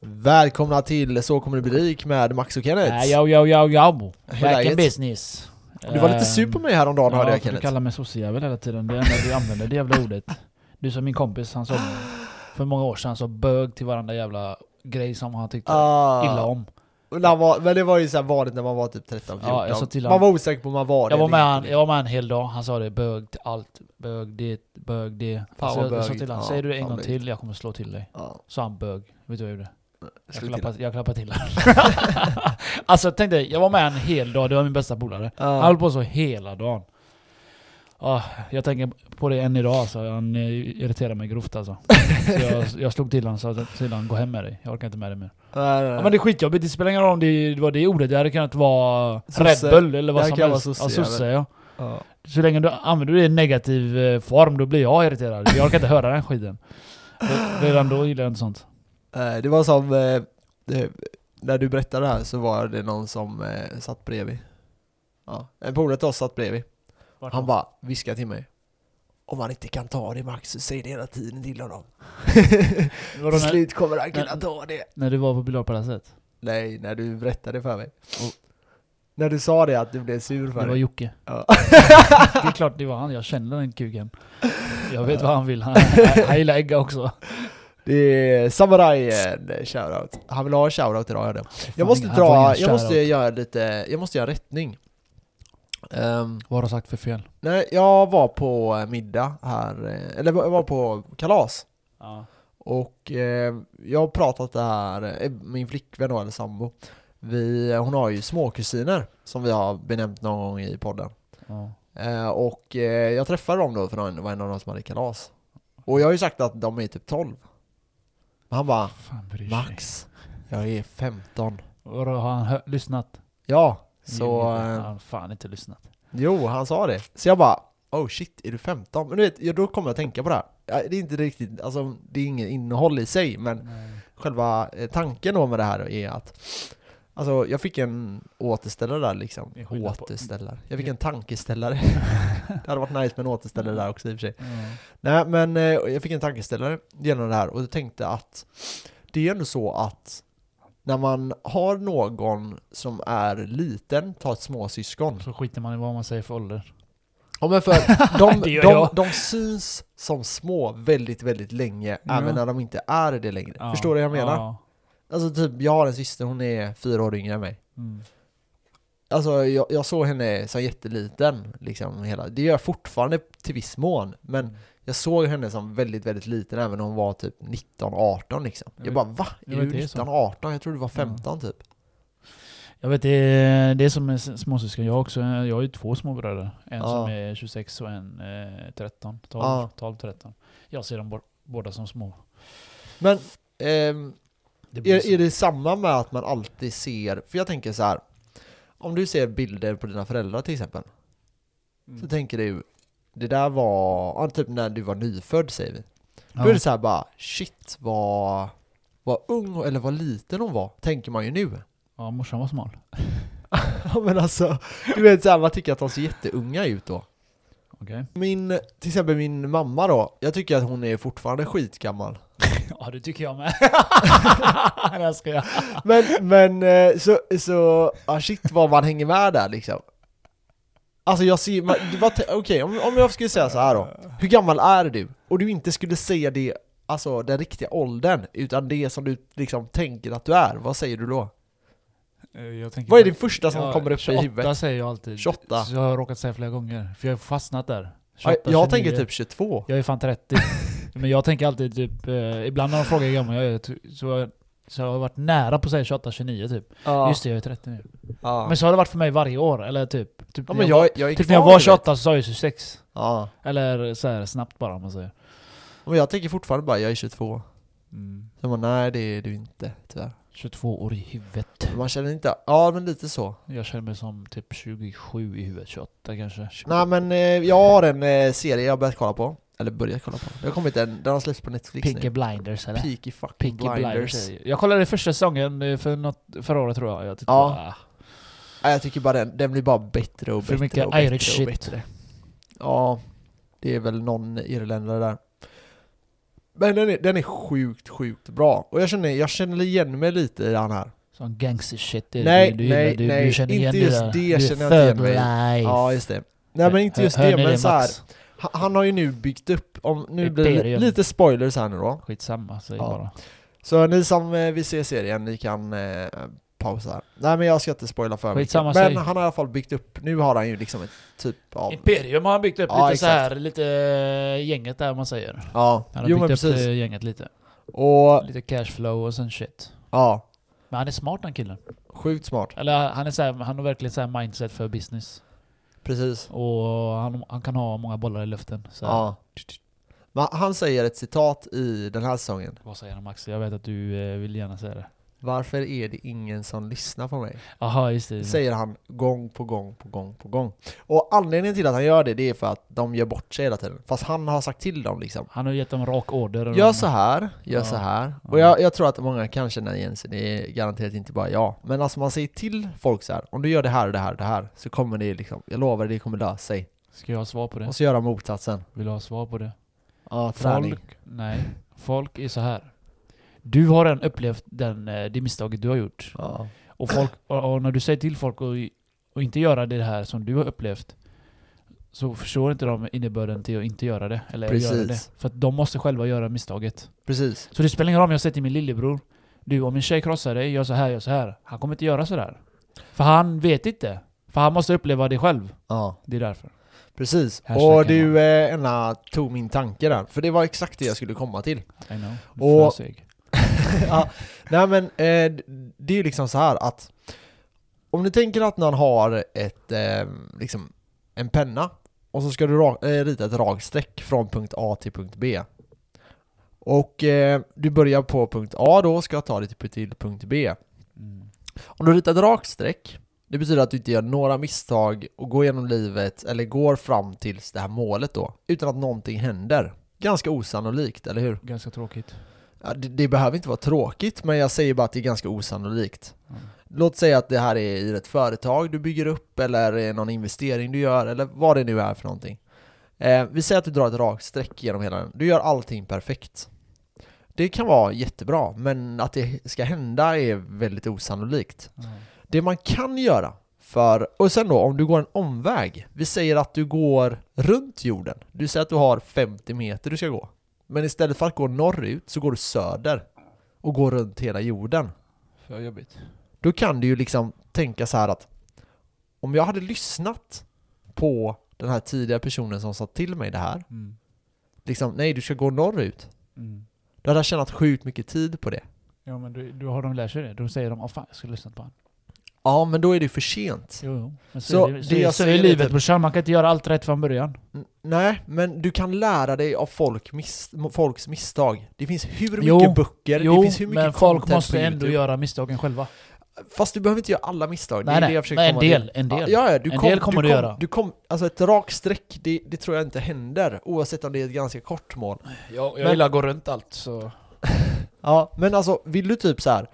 Välkomna till Så kommer det bli rik med Max och Kenneth. Ja, yo, yo, yo, yo. Back in business. Du var lite Ehm, sur på mig häromdagen hörde Ja, jag för du Kenneth. kallar mig sossejävel hela tiden. Det är enda du använder det jävla ordet. Du som min kompis, han sa för många år sedan så bög till varandra jävla grej som han tyckte Ah. illa om. Var, men det var ju så vanligt när man var typ 13, 14. Ja, jag man honom. var osäker på om man var det Jag var, med inte. han, jag var med han en hel dag, han sa det bög till allt. Bög det, bög det. Fan Alltså, vad jag sa till honom, Ja, säger du det en gång till, jag kommer slå till dig. Ja, Så han bög. Vet du vad jag gjorde? Jag klappade, jag klappade till alltså tänk dig, jag var med en hel dag, det var min bästa polare. Han Ja. höll på så hela dagen. Ah, jag tänker på det än idag alltså. Han eh, irriterar mig grovt alltså. Så jag, jag slog till honom och sa till honom, gå hem med dig. Jag orkar inte med dig mer. Nej, nej, Ja, men det är skitjobbigt, det spelar ingen roll om det var det ordet. Det hade kunnat vara. Red Bull eller vad som helst. sosse, ja, sosse ja. Ja. Så länge du använder det i negativ eh, form, då blir jag irriterad. Jag orkar inte höra den skiten. Re- Redan då gillar jag inte sånt. Eh, Det var som, eh, när du berättade det här så var det någon som eh, satt bredvid. Ja, en polare till oss satt bredvid. Han bara viskade till mig. Om han inte kan ta det Max, så säg det hela tiden till honom. Till slut kommer han kunna när- ta det. när du var på biljardpalatset? Nej, när du berättade för mig. När du sa det att du blev sur för Det var det. Jocke. Ja. Det är klart det var han, jag känner den kuken. Jag vet vad han vill, han, han gillar ägga också. Det är Samurai en shoutout. Han vill ha en shoutout idag hörde jag. Måste dra, jag måste göra lite, jag måste göra rättning. Ehm, Vad har du sagt för fel? nej, jag var på eh, middag här, eh, eller jag var på kalas. Ja. Och eh, jag har pratat det här, eh, min flickvän då, eller sambo. Vi, hon har ju småkusiner som vi har benämnt någon gång i podden. Ja. Eh, och eh, jag träffade dem då för det var en av dem som hade kalas. Och jag har ju sagt att de är typ 12. Men han bara, Fan bryr sig. Max, jag är 15. Vadå, har han hö- lyssnat? Ja, så... Eh, Han har fan inte lyssnat. Jo, han sa det. Så jag bara, oh shit, är du 15? Men du vet, ja, då kommer jag att tänka på det här. Ja, Det är inte riktigt, alltså det är inget innehåll i sig, men själva eh, tanken då med det här är att Alltså jag fick en återställare där liksom. Återställare. Jag fick en tankeställare. det hade varit nice med en återställare där också i och för sig. Ja. Nej men eh, jag fick en tankeställare genom det här och jag tänkte att det är ändå så att när man har någon som är liten, tar ett småsyskon. Så skiter man i vad man säger för ålder. Ja men för de, de, de syns som små väldigt, väldigt länge, Ja. även när de inte är det längre. Ja. Förstår du vad jag menar? Ja. Alltså typ, jag har en syster, hon är fyra år yngre än mig. Mm. Alltså jag, jag såg henne som jätteliten, liksom hela. Det gör jag fortfarande till viss mån, men Mm. jag såg henne som väldigt, väldigt liten även när hon var typ 19-18 liksom. Jag Jag bara va? Är du det är så. 19-18? Jag trodde du var 15 typ. Jag vet, det är, det är som med småsyskon. Jag också, jag har ju två småbröder. En Ja. som är 26 och en eh, 13. 12, Ja. 12, 13. Jag ser dem bå- båda som små. Men ehm, Det är, är det samma med att man alltid ser, för jag tänker så här. Om du ser bilder på dina föräldrar till exempel, Mm. så tänker du det där var, ja, typ när du var nyfödd säger vi. Då Ja. är det så här bara, shit vad, vad ung eller vad liten hon var, tänker man ju nu. Ja, morsan var smal. Ja men alltså, du vet såhär, man tycker att de ser jätteunga ut då. Okej. Min, till exempel min mamma då, jag tycker att hon är fortfarande skitgammal. Ja, det tycker jag med. jag ska jag. Men, men eh, så, så, ah shit vad man hänger med där liksom. Alltså jag ser, det okej om, om jag skulle säga så här då. Hur gammal är du? Och du inte skulle säga det, alltså den riktiga åldern, utan det som du liksom tänker att du är, vad säger du då? Eh, Jag tänker Vad är det första som Ja, kommer upp i 28 huvudet? säger jag alltid. 28. Så jag har råkat säga flera gånger. För jag har fastnat där. Ja, 28, jag 29. tänker typ 22. Jag är fan 30. Men jag tänker alltid typ, eh, ibland när de frågar hur gammal jag är, ty- så, har jag- så varit nära på att säga 28, 29 typ. Ja. Just det, jag är 30 nu. ja. Men så har det varit för mig varje år, eller typ... typ ja när jag, jag, var, jag typ när jag var du vet. 28 så sa jag 26. Ja. Eller så här snabbt bara om man säger. Men jag tänker fortfarande bara, jag är 22. Mm. Så man, nej det är du inte, tyvärr. 22 år i huvudet. Man känner inte, ja men lite så. Jag känner mig som typ 27 i huvudet, 28 kanske. Nej men eh, jag har en eh, serie jag har börjat kolla på. Eller börjat kolla på. Det har kommit en, den har släppts på Netflix Peaky nu. Blinders eller? Peaky fucking Peaky Blinders. Blinders. Jag kollade första säsongen eh, för något, förra året tror jag. jag tyckte Ja. bara, ah. Nej, jag tycker bara den, den blir bara bättre och För bättre mycket och bättre Irish och shit. bättre. Ja, det är väl någon irländare där. Men den är, den är sjukt, sjukt bra. Och jag känner, jag känner igen mig lite i den här. Sån gangster shit. Det, Nej, du, du, nej, gillar, du, nej, du känner igen inte just det du är känner jag inte igen mig life. Ja, just det. Nej men inte just Hör det, men så här, Max? Han, har ju nu byggt upp, om, nu blir det lite spoilers här nu då. Skitsamma, säg Ja. bara. Så ni som eh, vill se serien, ni kan eh, pausa här. Nej men jag ska inte spoila för mycket. Skitsamma, Men säg. han har i alla fall byggt upp, nu har han ju liksom ett typ av... Imperium har han byggt upp Ja, lite så exakt. här, lite eh, gänget där man säger. Ja, Han har jo byggt upp precis. eh, gänget lite. Och, Lite cashflow och sån shit. ja, Men han är smart den killen. sjukt smart. Eller han är så här, han har verkligen så mindset för business. Precis. Och han, han kan ha många bollar i luften. Så. Ja. Men han säger ett citat i den här säsongen. Vad säger han Max? Jag vet att du eh, vill gärna säga det. Varför är det ingen som lyssnar på mig? Jaha, just det. säger han gång på gång på gång på gång. Och anledningen till att han gör det, det är för att de gör bort sig hela tiden. Fast han har sagt till dem liksom. Han har gett dem rak order. Gör de- så här, gör Ja. så här. Och jag, jag tror att många kan känna igen sig, det är garanterat inte bara jag. Men alltså man säger till folk så här, om du gör det här och det här och det här, så kommer det liksom, jag lovar det kommer lösa sig. Ska jag ha svar på det? Och så göra motsatsen. Vill du ha svar på det? Ja, träning. Folk, nej. Folk är så här. Du har redan upplevt den, eh, det misstaget du har gjort. Ja. Och, folk, och, när du säger till folk att och inte göra det här som du har upplevt så förstår inte de innebörden till att inte göra det. Eller Precis. göra det. För att de måste själva göra misstaget. Precis. Så det spelar ingen roll om jag säger till min lillebror Du om en tjej krossar dig, gör så här, gör så här. Han kommer inte göra så där. För han vet inte. För han måste uppleva det själv. Ja. Det är därför. Precis. Och du, eh, Enna, tog min tanke där. För det var exakt det jag skulle komma till. I know. Och-. ja, nej men eh, det är ju liksom så här att om du tänker att någon har ett, eh, liksom en penna och så ska du ra- eh, rita ett raksträck från punkt A till punkt B. Och eh, du börjar på punkt A då ska ta dig till, till punkt B. Mm. Om du ritar ett raksträck, det betyder att du inte gör några misstag och går genom livet eller går fram till det här målet då, utan att någonting händer. Ganska osannolikt, eller hur? Ganska tråkigt. Ja, det, det behöver inte vara tråkigt, men jag säger bara att det är ganska osannolikt. Mm. Låt säga att det här är i ett företag du bygger upp, eller någon investering du gör, eller vad det nu är för någonting. Eh, vi säger att du drar ett rakt streck genom hela den. Du gör allting perfekt. Det kan vara jättebra, men att det ska hända är väldigt osannolikt. Mm. Det man kan göra för, och sen då om du går en omväg, vi säger att du går runt jorden, du säger att du har 50 meter du ska gå, men istället för att gå norrut så går du söder och går runt hela jorden. För jobbigt. Då kan du ju liksom tänka så här att om jag hade lyssnat på den här tidiga personen som sa till mig det här, Mm. liksom nej du ska gå norrut, Mm. då hade jag tjänat sjukt mycket tid på det. Ja men du, du har de lärt sig det. Då säger de åh fan jag skulle lyssna på honom. Ja, men då är det för sent. Jo, jo. Men så, Så är det, så, det jag så är är livet typ- brorsan. Man kan inte göra allt rätt från början. Nej, men du kan lära dig av folk mis folks misstag. Det finns hur mycket Jo, böcker, Jo, det finns hur mycket men folk måste ändå YouTube. göra misstagen själva. Fast du behöver inte göra alla misstag, det Nej, är det nej, jag försöker en komma del, till. en del. Ja, ja, du En kom, del kommer du du kom, göra. Du kom, alltså ett rakt streck, det, det tror jag inte händer, oavsett om det är ett ganska kort mål. Jag, jag Men- gillar att gå runt allt så... Ja, men alltså, vill du typ så här,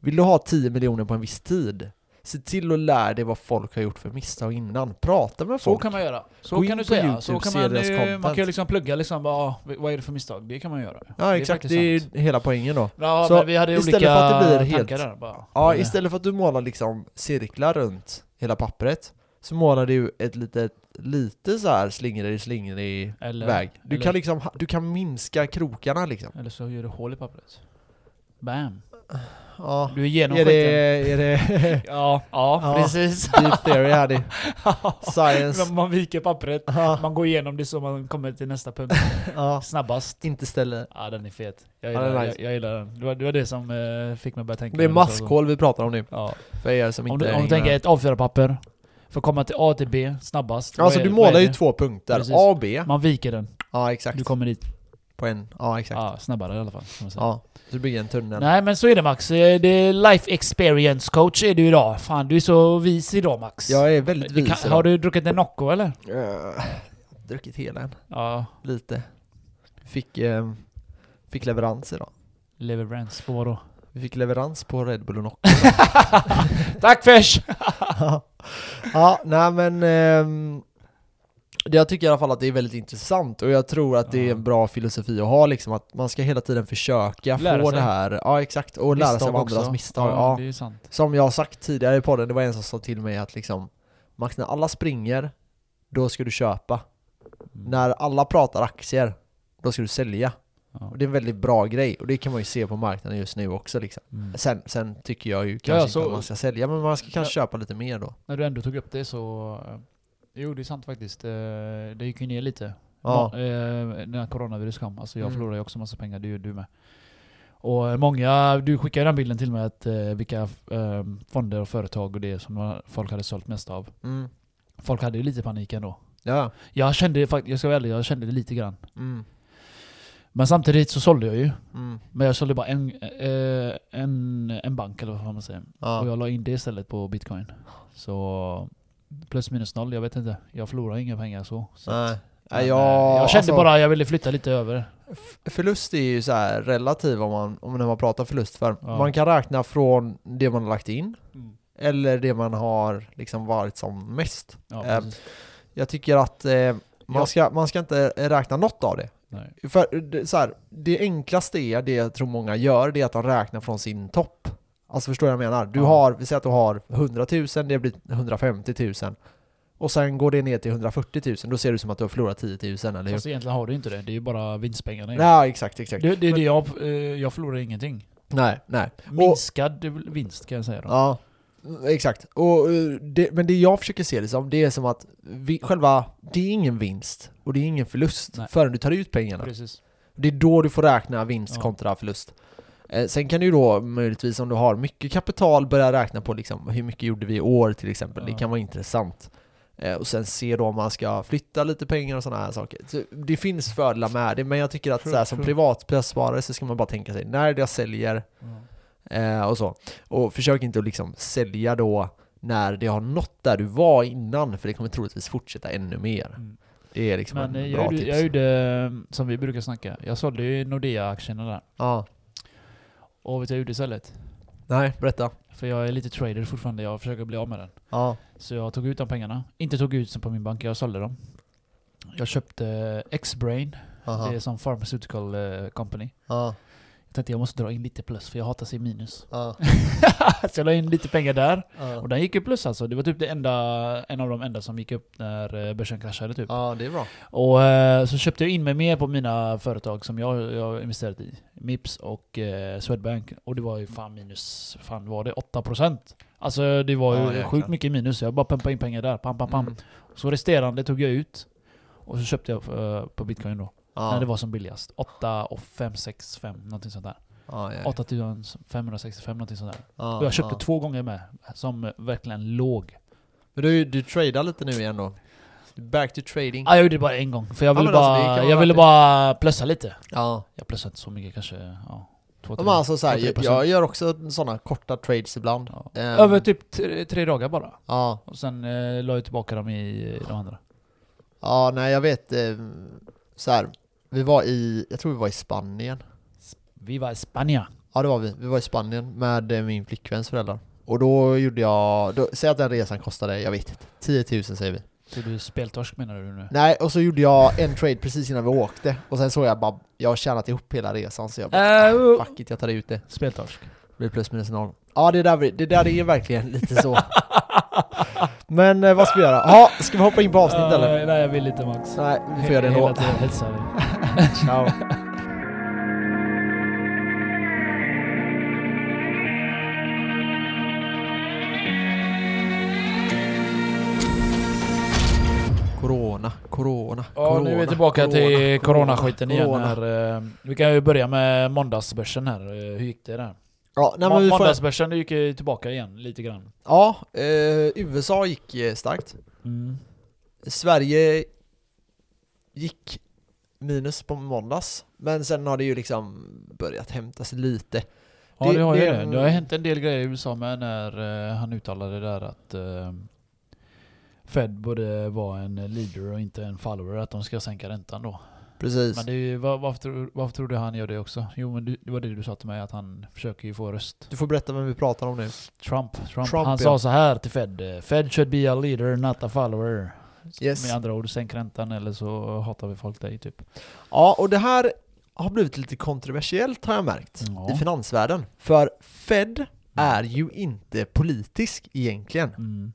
vill du ha 10 miljoner på en viss tid? Se till att lära dig vad folk har gjort för misstag innan. Prata med Så folk. kan man göra. Så Gå kan du säga. YouTube, så kan se man, content. man kan ju liksom plugga liksom, bara, ah, vad är det för misstag? Det kan man göra. Ja, exakt. faktiskt Det är sant. hela poängen då. Ja, Så men vi hade istället olika för att det blir helt- där bara. Ja, istället för att du målar liksom cirklar runt hela pappret så målar du ett litet, lite så här slingrig slingrig Eller- väg. Du eller- kan liksom, du kan minska krokarna liksom. Eller så gör du hål i pappret. Bam. Ja. Du är igenom Är det, är det Ja, ja, Ja. precis. deep theory här det? Science? man viker pappret, Ja, man går igenom det så man kommer till nästa punkt ja. snabbast. Inte ställe. Ja den är fet. Jag Ja, gillar, den är jag, nice. jag gillar den. Det var, det var det som eh, fick mig att börja tänka. Det är maskhål vi pratar om nu. Ja. För er som Om inte du, om du tänker ett A4-papper, för att komma till A till B snabbast. Alltså är- du målar ju två punkter. Precis. A och B. Man viker den. Ja exakt. Du kommer dit. På en. Ja exakt. Ja, snabbare i alla fall. Kan man säga. Ja. Så du bygger en tunnel. Nej men så är det Max. Eh, Det är life experience coach är du idag. Fan du är så vis idag Max. Jag är väldigt Det vis kan, idag. har du druckit en Nocco eller? Eh, jag har druckit hela en. Ja. Lite. Fick, eh, fick leverans idag. Leverance på vadå? Vi fick leverans på Red Bull och Nocco. Tack Fesh! ja, nej men... ehm, jag tycker i alla fall att det är väldigt intressant och jag tror att det är Ja. en bra filosofi att ha liksom att man ska hela tiden försöka Lära få sig. det här, ja exakt, och lära sig av andras misstag. Ja, Ja, det är sant. Som jag har sagt tidigare i podden, det var en som sa till mig att liksom Max, när alla springer, då ska du köpa. Mm. När alla pratar aktier, då ska du sälja. Ja. Och det är en väldigt bra grej, och det kan man ju se på marknaden just nu också liksom. Mm. Sen, sen tycker jag ju Ja, kanske så- inte att man ska sälja, men man ska kanske köpa lite mer då. När du ändå tog upp det så... Jo, det är sant faktiskt. Eh, Det gick ju ner lite. Ja. Ja. Eh, när coronavirus kom. Alltså jag Mm. förlorade ju också massa pengar, det gjorde du med. Och eh, många, du skickade den bilden till mig att eh, vilka eh, fonder och företag och det som folk hade sålt mest av. Mm. Folk hade ju lite panik ändå. Ja. Jag kände jag ska vara ärlig, jag kände det lite grann. Mm. Men samtidigt så sålde jag ju. Mm. Men jag sålde bara en, eh, en, en bank eller vad man säger. Ja. Och jag la in det istället på bitcoin. Så plus minus noll, jag vet inte. Jag förlorar inga pengar så. så att- Nej. Men, Nej, eh, jag, jag kände alltså, bara jag ville flytta lite över. Förlust är ju så här relativ om man, om när man pratar förlust för Ja. man kan räkna från det man har lagt in Mm. eller det man har liksom varit som mest. Ja, Eh. Jag tycker att eh, man, Ja. ska, man ska inte räkna något av det. Nej. För det, så här, det enklaste är, det jag tror många gör, det är att de räknar från sin topp. Alltså förstår du vad jag menar? Du Ja. har, vi säger att du har 100 000, det blir 150 000. Och sen går det ner till 140 000, då ser det som att du har förlorat 10 000, eller hur? Fast egentligen har du inte det. Det är ju bara vinstpengarna. Nej, exakt, exakt. Det, det är det jag, eh, jag förlorar ingenting. Nej, nej. Och, Minskad vinst kan jag säga då. ja, exakt. Och, eh, det, men det jag försöker se det som, det är som att vi, själva, det är ingen vinst och det är ingen förlust Nej. förrän du tar ut pengarna. Precis. Det är då du får räkna vinst Ja. kontra förlust. Eh, sen kan du ju då möjligtvis om du har mycket kapital börja räkna på liksom, hur mycket gjorde vi i år till exempel. Det kan vara intressant. Eh, och sen se då om man ska flytta lite pengar och sådana här saker. Så det finns fördelar med det, men jag tycker att så här, som privatsparare så ska man bara tänka sig när jag säljer eh, och så. Och försök inte att liksom sälja då när det har nått där du var innan, för det kommer troligtvis fortsätta ännu mer. Mm. Det är liksom Men en jag bra gjorde, tips. jag gjorde, som vi brukar snacka, jag sålde ju Nordea-aktierna där. Ja. Och vet du vad jag gjorde istället? Nej, berätta. För jag är lite trader fortfarande, jag försöker bli av med den. Ja. Så jag tog ut de pengarna. Inte tog ut dem på min bank, jag sålde dem. Jag köpte X-Brain, det är som pharmaceutical eh, company. Ja. Jag tänkte jag måste dra in lite plus, för jag hatar att se minus. Ja. så jag la in lite pengar där. Ja. Och den gick ju plus alltså. Det var typ det enda, en av de enda som gick upp när eh, börsen kraschade typ. ja, det är bra. Och eh, så köpte jag in mig mer på mina företag som jag, jag har investerat i. Mips och eh, Swedbank. Och det var ju fan minus, fan var det 8%? Alltså det var ju Ja, sjukt mycket minus. Jag bara pumpade in pengar där, pam pam pam. Mm. Så resterande tog jag ut. Och så köpte jag på bitcoin då. Ja. När det var som billigast. 8 och 5, 6, 5, någonting sånt där. Ja, ja. 8565, någonting sånt där. Ja, Och jag köpte ja. två gånger med, som verkligen låg. Men du, du tradar lite nu igen då? Back to trading? Ah, jag gjorde det bara en gång, för jag Ja, ville alltså, bara, vara jag ville bara plussa lite. Ja. Jag plussade inte så mycket, kanske ja, två, Ja, tre, men alltså så här, två, tre jag, jag gör också sådana korta trades ibland. Ja. Ehm, Över typ tre, tre dagar bara. Ja. Och sen eh, la jag tillbaka dem i, i de andra. Ja, nej jag vet. Eh, så här, vi var i, jag tror vi var i Spanien. Vi var i Spanien. Ja det var vi. Vi var i Spanien med eh, min flickväns föräldrar. Och då gjorde jag, då, säg att den resan kostade, jag vet inte, 10 000 säger vi. Så du speltorsk menar du nu? Nej, och så gjorde jag en trade precis innan vi åkte. Och sen såg jag bara, jag har tjänat ihop hela resan så jag bara, Äh, uh. fuck it, jag tar ut det. Speltorsk. Det blir plus minus noll. Ja det där, det där är verkligen lite så. Men eh, vad ska vi göra? Ja, ska vi hoppa in på avsnittet eller? Eh, nej jag vill inte Max. Nej, vi får göra det Hela ändå. tiden. Ciao. Corona, corona, Ja, corona, nu är vi tillbaka corona, till coronaskiten igen corona. här. Eh, Vi kan ju börja med måndagsbörsen här. Eh, Hur gick det där? Ja, nej, men får, Måndagsbörsen gick ju tillbaka igen lite grann. ja eh, USA gick eh, starkt. Mm. Sverige gick minus på måndags, men sen har det ju liksom börjat hämta sig lite. Ja Det- det, har ju det- det. Det har hänt en del grejer i USA med när eh, han uttalade där att eh, Fed borde vara en leader och inte en follower, att de ska sänka räntan då. Precis. Men det ju, var, varför, varför tror du han gör det också? Jo men du, det var det du sa till mig, att han försöker ju få röst. Du får berätta vem vi pratar om nu. Trump. Trump, Trump, han ja. sa så här till Fed. Fed should be a leader, not a follower. Yes. Med andra ord, sänk räntan eller så hatar vi folk dig typ. Ja, och det här har blivit lite kontroversiellt har jag märkt Ja. i finansvärlden. För Fed är ju inte politisk egentligen. Mm.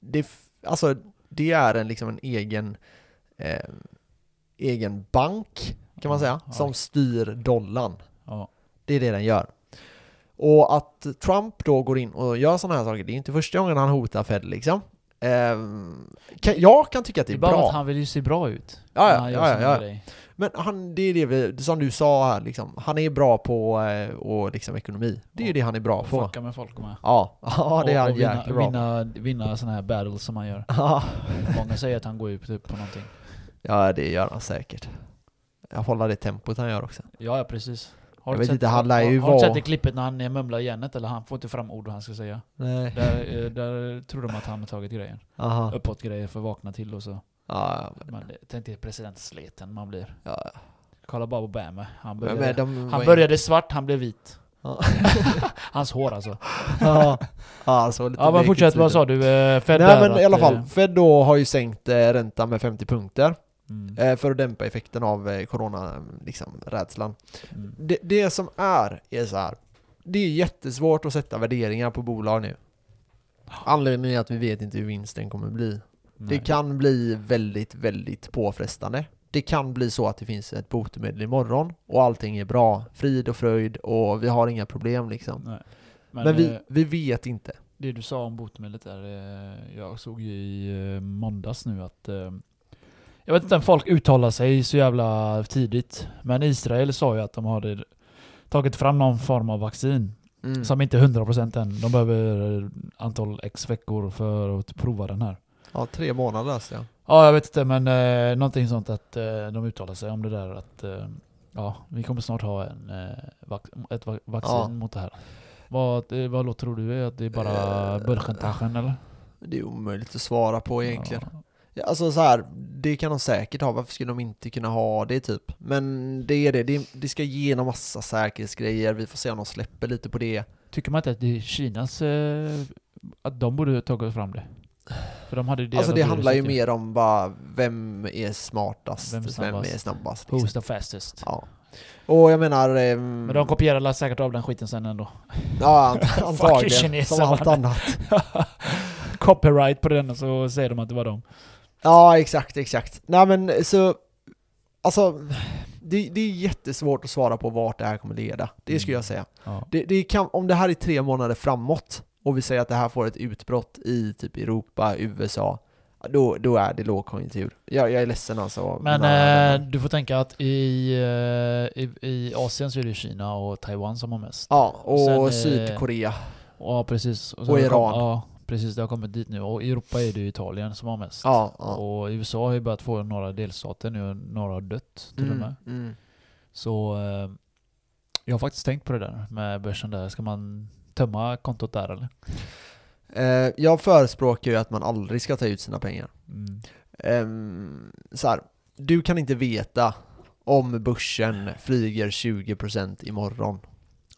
Det, alltså, det är en, liksom en egen, eh, egen bank kan man säga, Ja. som styr dollarn. Ja. Det är det den gör. Och att Trump då går in och gör sådana här saker, det är inte första gången han hotar Fed liksom. Ehm, kan, jag kan tycka att det Det är är bara bra. att han vill ju se bra ut. Ja, ja, ja, ja, ja. Men han, det är det vi, som du sa här liksom, han är bra på eh, och liksom ekonomi. Det är ju det han är bra Och på. fucka med folk med. Ja, ja det är Och- han och vinna, jäkligt bra vinna, vinna såna här battles som han gör. Ja. Många säger att han går ut typ på någonting. ja, det gör han säkert. Jag håller det tempot han gör också. Ja, ja precis. Har Jag vet sett- inte, han lär ju har, har du vara- sett det klippet när han mumlar igenet? Eller han får inte fram ord vad han ska säga. Nej. Där, eh, där tror de att han har tagit grejen. Aha. Uppåt grejer för att vakna till och så. Ja, men, tänk dig presidentsleten man blir. ja. Kolla bara på Obama. Han började, de, han började svart, han blev vit. Hans hår alltså. ja, ja, så lite Ja men fortsätt, vad sa du? Eh, Fed Nej men i alla fall, eh, Fed då har ju sänkt räntan med 50 punkter Mm, eh, för att dämpa effekten av eh, corona, liksom, rädslan. mm. Det, det som är, är så här. Det är jättesvårt att sätta värderingar på bolag nu. Anledningen är att vi vet inte hur vinsten kommer bli. Det Nej. kan bli väldigt, väldigt påfrestande. Det kan bli så att det finns ett botemedel imorgon och allting är bra, frid och fröjd och vi har inga problem liksom. Nej. Men, Men, vi, eh, vi vet inte. det du sa om botemedlet där, eh, jag såg ju i eh, måndags nu att jag vet inte om folk uttalar sig så jävla tidigt, men Israel sa ju att de hade tagit fram någon form av vaccin Mm. som inte är 100% än. De behöver eh, antal x veckor för att prova den här. Ja, tre månader läste jag. Ja, jag vet inte, men eh, någonting sånt att eh, de uttalar sig om det där att eh, ja, vi kommer snart ha en, eh, vac- ett va- vaccin Ja. mot det här. Vad, eh, vad tror du? Att det är bara Burgentaschen eller? Det är omöjligt att svara på egentligen. Ja. Alltså så här, det kan de säkert ha, varför skulle de inte kunna ha det typ? Men det är det, det, det ska igenom massa säkerhetsgrejer, vi får se om de släpper lite på det. Tycker man inte att det är Kinas... Eh, att de borde tagit fram det? För de hade ju det alltså det handlar ju mer om bara, vem är smartast, Vem vem är snabbast? snabbast? Who's liksom. the fastest? Ja. Och jag menar... ehm, Men de kopierar säkert av den skiten sen ändå. Ja, ant- antagligen. Som allt annat. Copyright på den och så säger de att det var dem. Ja, exakt, exakt. Nej men så... Alltså, det, det är jättesvårt att svara på vart det här kommer leda. Det skulle Mm. jag säga. Ja. Det, det kan, om det här är tre månader framåt och vi säger att det här får ett utbrott i typ Europa, USA, då, då är det lågkonjunktur. Jag, jag är ledsen alltså. Men Nej, eh, du får tänka att i, eh, i, i Asien så är det Kina och Taiwan som har mest. Ja, och sen, eh, Sydkorea. Ja precis. Och det Iran. Kom, ja precis, det har kommit dit nu. Och i Europa är det ju Italien som har mest. Ja, ja. Och USA har ju börjat få några delstater nu några har dött till och med. Mm, mm. Så eh, jag har faktiskt tänkt på det där med börsen där. Ska man tömma kontot där eller? Eh, jag förespråkar ju att man aldrig ska ta ut sina pengar. Mm. Ehm, så här, du kan inte veta om börsen flyger 20% imorgon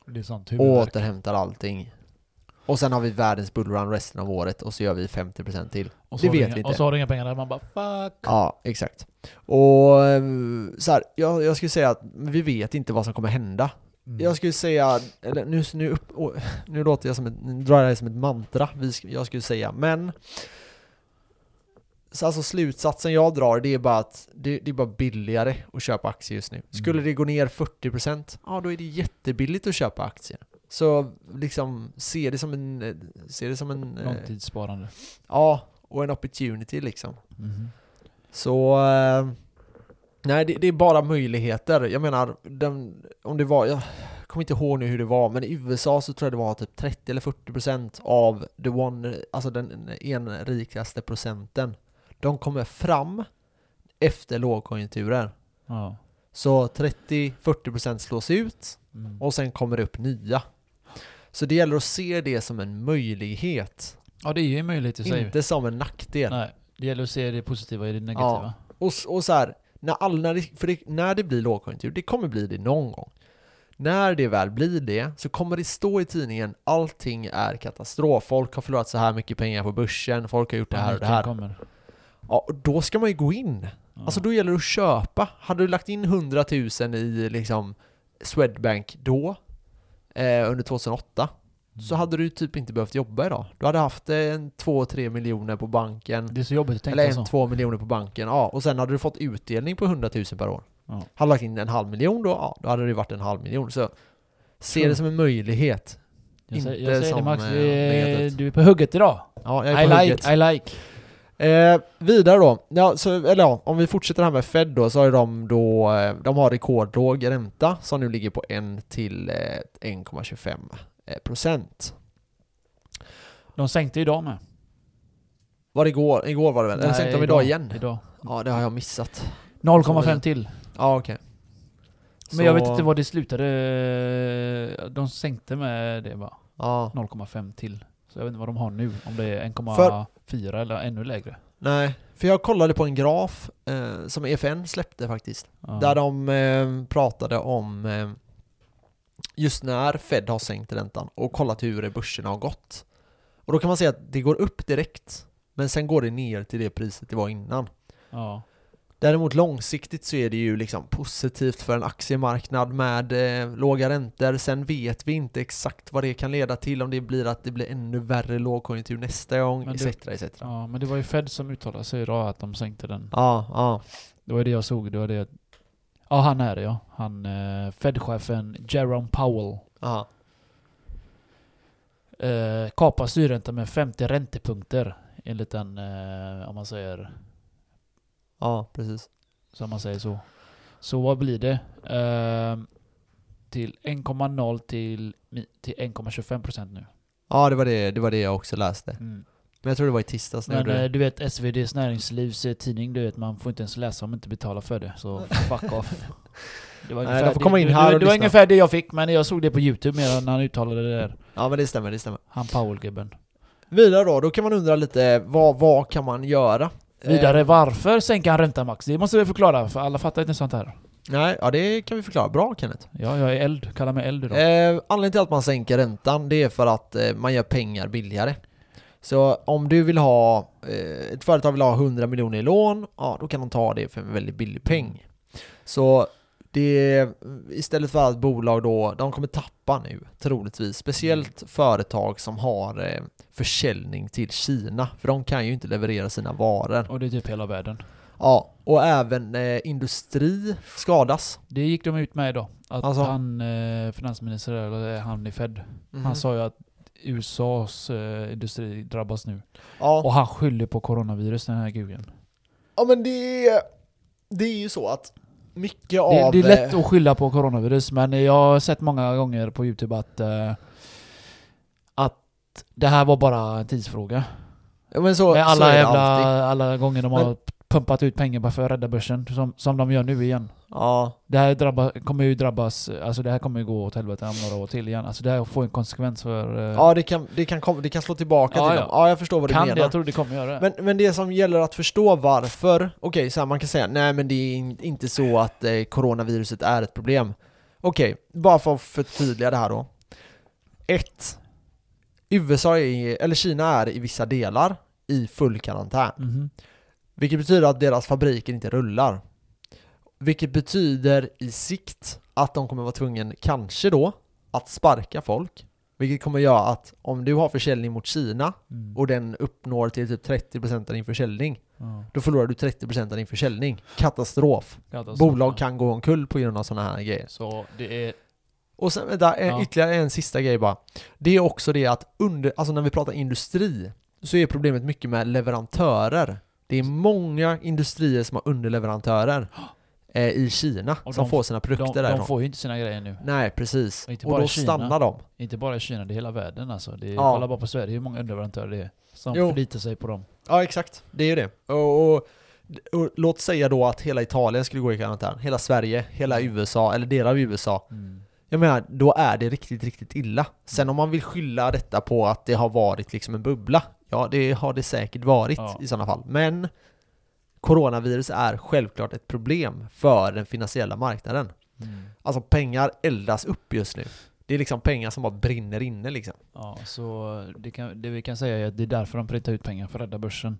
Det är sånt och återhämtar allting. Och sen har vi världens bullrun resten av året och så gör vi 50% till. Och så det vet inga, vi inte. Och så har du inga pengar där. Man bara fuck. Ja, exakt. Och ehm, så här, jag, jag skulle säga att vi vet inte vad som kommer hända. Mm. Jag skulle säga, eller nu, nu, upp, nu låter jag som ett, nu drar jag det som ett mantra, jag skulle säga, men så alltså slutsatsen jag drar, det är bara att det, det är bara billigare att köpa aktier just nu. Skulle Mm. det gå ner 40%, ja då är det jättebilligt att köpa aktier. Så liksom, se det som en, eh, se det som en, eh, Långtidssparande. ja, och en opportunity liksom. Mhm. Så... Eh, nej, det, det är bara möjligheter. Jag menar, den, om det var... Jag kommer inte ihåg nu hur det var, men i USA så tror jag det var typ 30 eller 40% av the one, alltså den en rikaste procenten. De kommer fram efter lågkonjunkturer. Ja. Så 30-40% slås ut Mm. och sen kommer det upp nya. Så det gäller att se det som en möjlighet, ja, det är ju en möjlighet i sig. inte som en nackdel. Nej, det gäller att se det positiva i det negativa. Och, s- och så här, när, all, när, det, för det, när det blir lågkonjunktur, det kommer bli det någon gång. När det väl blir det så kommer det stå i tidningen allting är katastrof. Folk har förlorat så här mycket pengar på börsen, folk har gjort det här och det här. Kommer. Ja, och då ska man ju gå in. Ja. Alltså då gäller det att köpa. Hade du lagt in 100 000 i liksom Swedbank då, eh, under 2008, så Mm. hade du typ inte behövt jobba idag. Du hade haft eh, en 2-3 miljoner på banken, Det är så jobbigt att tänka eller så. en 2 miljoner på banken, ja, och sen hade du fått utdelning på 100 000 per år. Ja. Hade lagt in en halv miljon då, ja, då hade det varit en halv miljon. Så se det som en möjlighet. Jag säger, inte jag säger det som, Max, eh, du är, negativt. du är på hugget idag. Ja, jag I är på like, hugget. I like. Eh, vidare då, ja, så, eller ja, om vi fortsätter här med Fed då, så har ju de då, eh, de har rekordlåg ränta som nu ligger på 1 till eh, 1,25 eh, procent. De sänkte idag med. Var det igår? Igår var det väl? Eller Nej, sänkte de idag igen? Idag. Ja, det har jag missat. 0,5 till. Ja, okej. Men jag vet inte vad det slutade. De sänkte med det va? Ja, 0,5 till. Så jag vet inte vad de har nu. Om det är 1,4 eller ännu lägre. nej. För jag kollade på en graf eh, som EFN släppte faktiskt. Ja. Där de eh, pratade om eh, just när Fed har sänkt räntan och kollat hur börserna har gått. Och då kan man se att det går upp direkt, men sen går det ner till det priset det var innan. Ja. Däremot långsiktigt så är det ju liksom positivt för en aktiemarknad med eh, låga räntor. Sen vet vi inte exakt vad det kan leda till, om det blir att det blir ännu värre lågkonjunktur nästa gång, etc. etc. ja, men det var ju Fed som uttalade sig idag att de sänkte den. Ja, ja. Det var det jag såg. Det var det. Ja, han är det ja. Han, eh, Fed-chefen Jerome Powell. ja. Eh, kapar styrräntan med 50 räntepunkter. Enligt den, eh, om man säger, Ja, precis. som man säger så. Så vad blir det? Eh, till 1,0 till, till 1,25% nu. Ja, det var det, det var det jag också läste. Mm. Men jag tror det var i tisdags Men gjorde eh, du vet SVDs näringslivs eh, tidning, du vet man får inte ens läsa om man inte betalar för det. Så fuck off. Det var, Nej, de får komma in det, här det, det var ungefär det jag fick, men jag såg det på youtube när han uttalade det där. Ja, men det stämmer, det stämmer. Han Powell-gubben. Vidare då, då kan man undra lite, vad, vad kan man göra? Vidare, Eh, varför sänker han räntan Max? Det måste vi förklara, för alla fattar inte sånt här. nej, ja det kan vi förklara. Bra Kenneth. Ja, jag är eld. Kalla mig eld idag. Eh, anledningen till att man sänker räntan, det är för att eh, man gör pengar billigare. Så om du vill ha, eh, ett företag vill ha 100 miljoner i lån, ja då kan de ta det för en väldigt billig peng. Så det, istället för att bolag då, de kommer tappa nu, troligtvis. Speciellt företag som har eh, försäljning till Kina, för de kan ju inte leverera sina varor. Och det är typ hela världen. Ja, och även eh, industri skadas. Det gick de ut med idag. Att Alltså? han, eh, finansminister, eller han i Fed, Mhm. han sa ju att USAs eh, industri drabbas nu. ja. Och han skyller på coronavirus, den här guden. Ja men det är, det är ju så att mycket Det, av... det är lätt eh, att skylla på coronavirus, men jag har sett många gånger på youtube att eh, att det här var bara en tidsfråga. ja, men så, Med så är alla det jävla, alla gånger de har Men- pumpat ut pengar bara för att rädda börsen, som, som de gör nu igen. Ja, Det här drabba, kommer ju drabbas, alltså det här kommer ju gå åt helvete om några år till igen. Alltså det här får en konsekvens för... eh, ja det, kan, det, kan kom, det kan slå tillbaka Ja, till ja. dem. Ja, jag förstår vad du kan menar. det, jag tror det kommer göra det. Men, men det som gäller att förstå varför, okej så här, man kan säga nej men det är in, inte så att eh, coronaviruset är ett problem. Okej, bara för att förtydliga det här då. Ett, USA är, eller Kina är i vissa delar i full karantän. Mhm. Vilket betyder att deras fabriker inte rullar. Vilket betyder i sikt att de kommer vara tvungna, kanske då, att sparka folk. Vilket kommer göra att om du har försäljning mot Kina Mm. och den uppnår till typ 30% av din försäljning, Ja. då förlorar du 30% av din försäljning. Katastrof. Katastrof, Bolag kan gå omkull på grund av sådana här grejer. Så det är... Och sen vänta, en, Ja. ytterligare en sista grej bara. Det är också det att under, alltså när vi pratar industri, så är problemet mycket med leverantörer. Det är många industrier som har underleverantörer eh, i Kina Och som de- får sina produkter De, de därifrån. får ju inte sina grejer nu. Nej, precis. Och inte Och då Kina. stannar de. Inte bara i Kina, det är hela världen alltså. Det är, Ja. Kolla bara på Sverige, hur många underleverantörer det är. Som Jo. förlitar sig på dem. Ja, exakt. Det är ju det. Och, och, och låt säga då att hela Italien skulle gå i karantän. Hela Sverige, hela USA, eller delar av USA. Mm. Jag menar, då är det riktigt, riktigt illa. Sen om man vill skylla detta på att det har varit liksom en bubbla, ja det har det säkert varit Ja. i sådana fall. Men coronavirus är självklart ett problem för den finansiella marknaden. Mm. Alltså pengar eldas upp just nu. Det är liksom pengar som bara brinner inne liksom. Ja, så det, kan, det vi kan säga är att det är därför de printar ut pengar, för att rädda börsen.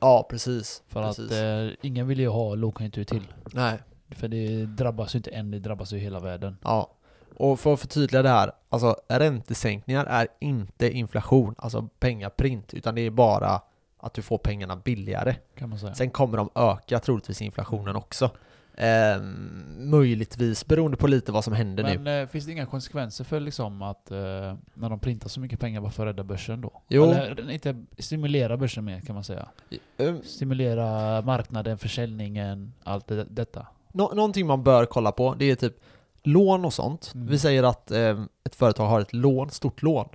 Ja, precis. För precis. att eh, ingen vill ju ha lågkonjunktur till. Nej. För det drabbas ju inte en, det drabbas ju hela världen. Ja. Och för att förtydliga det här, alltså räntesänkningar är inte inflation, alltså pengaprint, utan det är bara att du får pengarna billigare. Sen kommer de öka troligtvis inflationen också. Ehm, möjligtvis beroende på lite vad som händer nu. Men eh, finns det inga konsekvenser för liksom att eh, när de printar så mycket pengar bara för att rädda börsen då? Jo. Eller inte stimulera börsen mer kan man säga. Ehm, Stimulera marknaden, försäljningen, allt det, detta. Nå- någonting man bör kolla på, det är typ lån och sånt. Mm. Vi säger att eh, ett företag har ett lån, stort lån.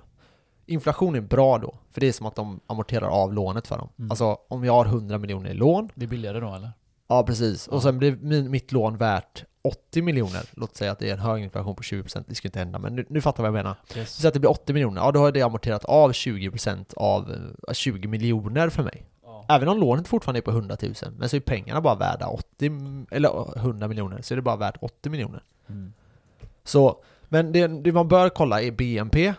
Inflation är bra då, för det är som att de amorterar av lånet för dem. Mm. Alltså om jag har 100 miljoner i lån, Det är billigare då eller? ja precis, och Ja. sen blir min, mitt lån värt 80 miljoner. Låt säga att det är en hög inflation på 20%, det ska inte hända, men nu, nu fattar vad jag menar. Yes. Så att det blir 80 miljoner, ja då har det amorterat av 20% av eh, 20 miljoner för mig. Ja. Även om lånet fortfarande är på 100 000, men så är pengarna bara värda 80, eller 100 miljoner, så är det bara värt 80 miljoner. Mm. Så, men det, det man bör kolla är BNP.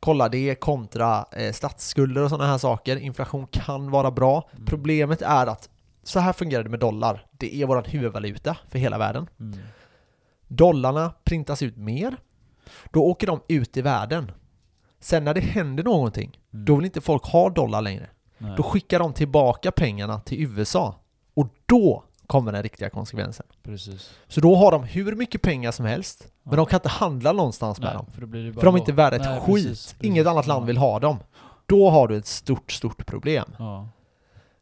Kolla det kontra eh, statsskulder och sådana här saker. Inflation kan vara bra. Mm. Problemet är att så här fungerar det med dollar. Det är våran huvudvaluta för hela världen. Mm. Dollarna printas ut mer. Då åker de ut i världen. Sen när det händer någonting, Mm. då vill inte folk ha dollar längre. Nej. Då skickar de tillbaka pengarna till USA. Och då kommer den riktiga konsekvensen. Precis. Så då har de hur mycket pengar som helst, men Ja. de kan inte handla någonstans med Nej, dem. för, För de är inte värda ett Nej, skit. precis, Inget precis. annat land vill ha dem. Då har du ett stort, stort problem. Ja.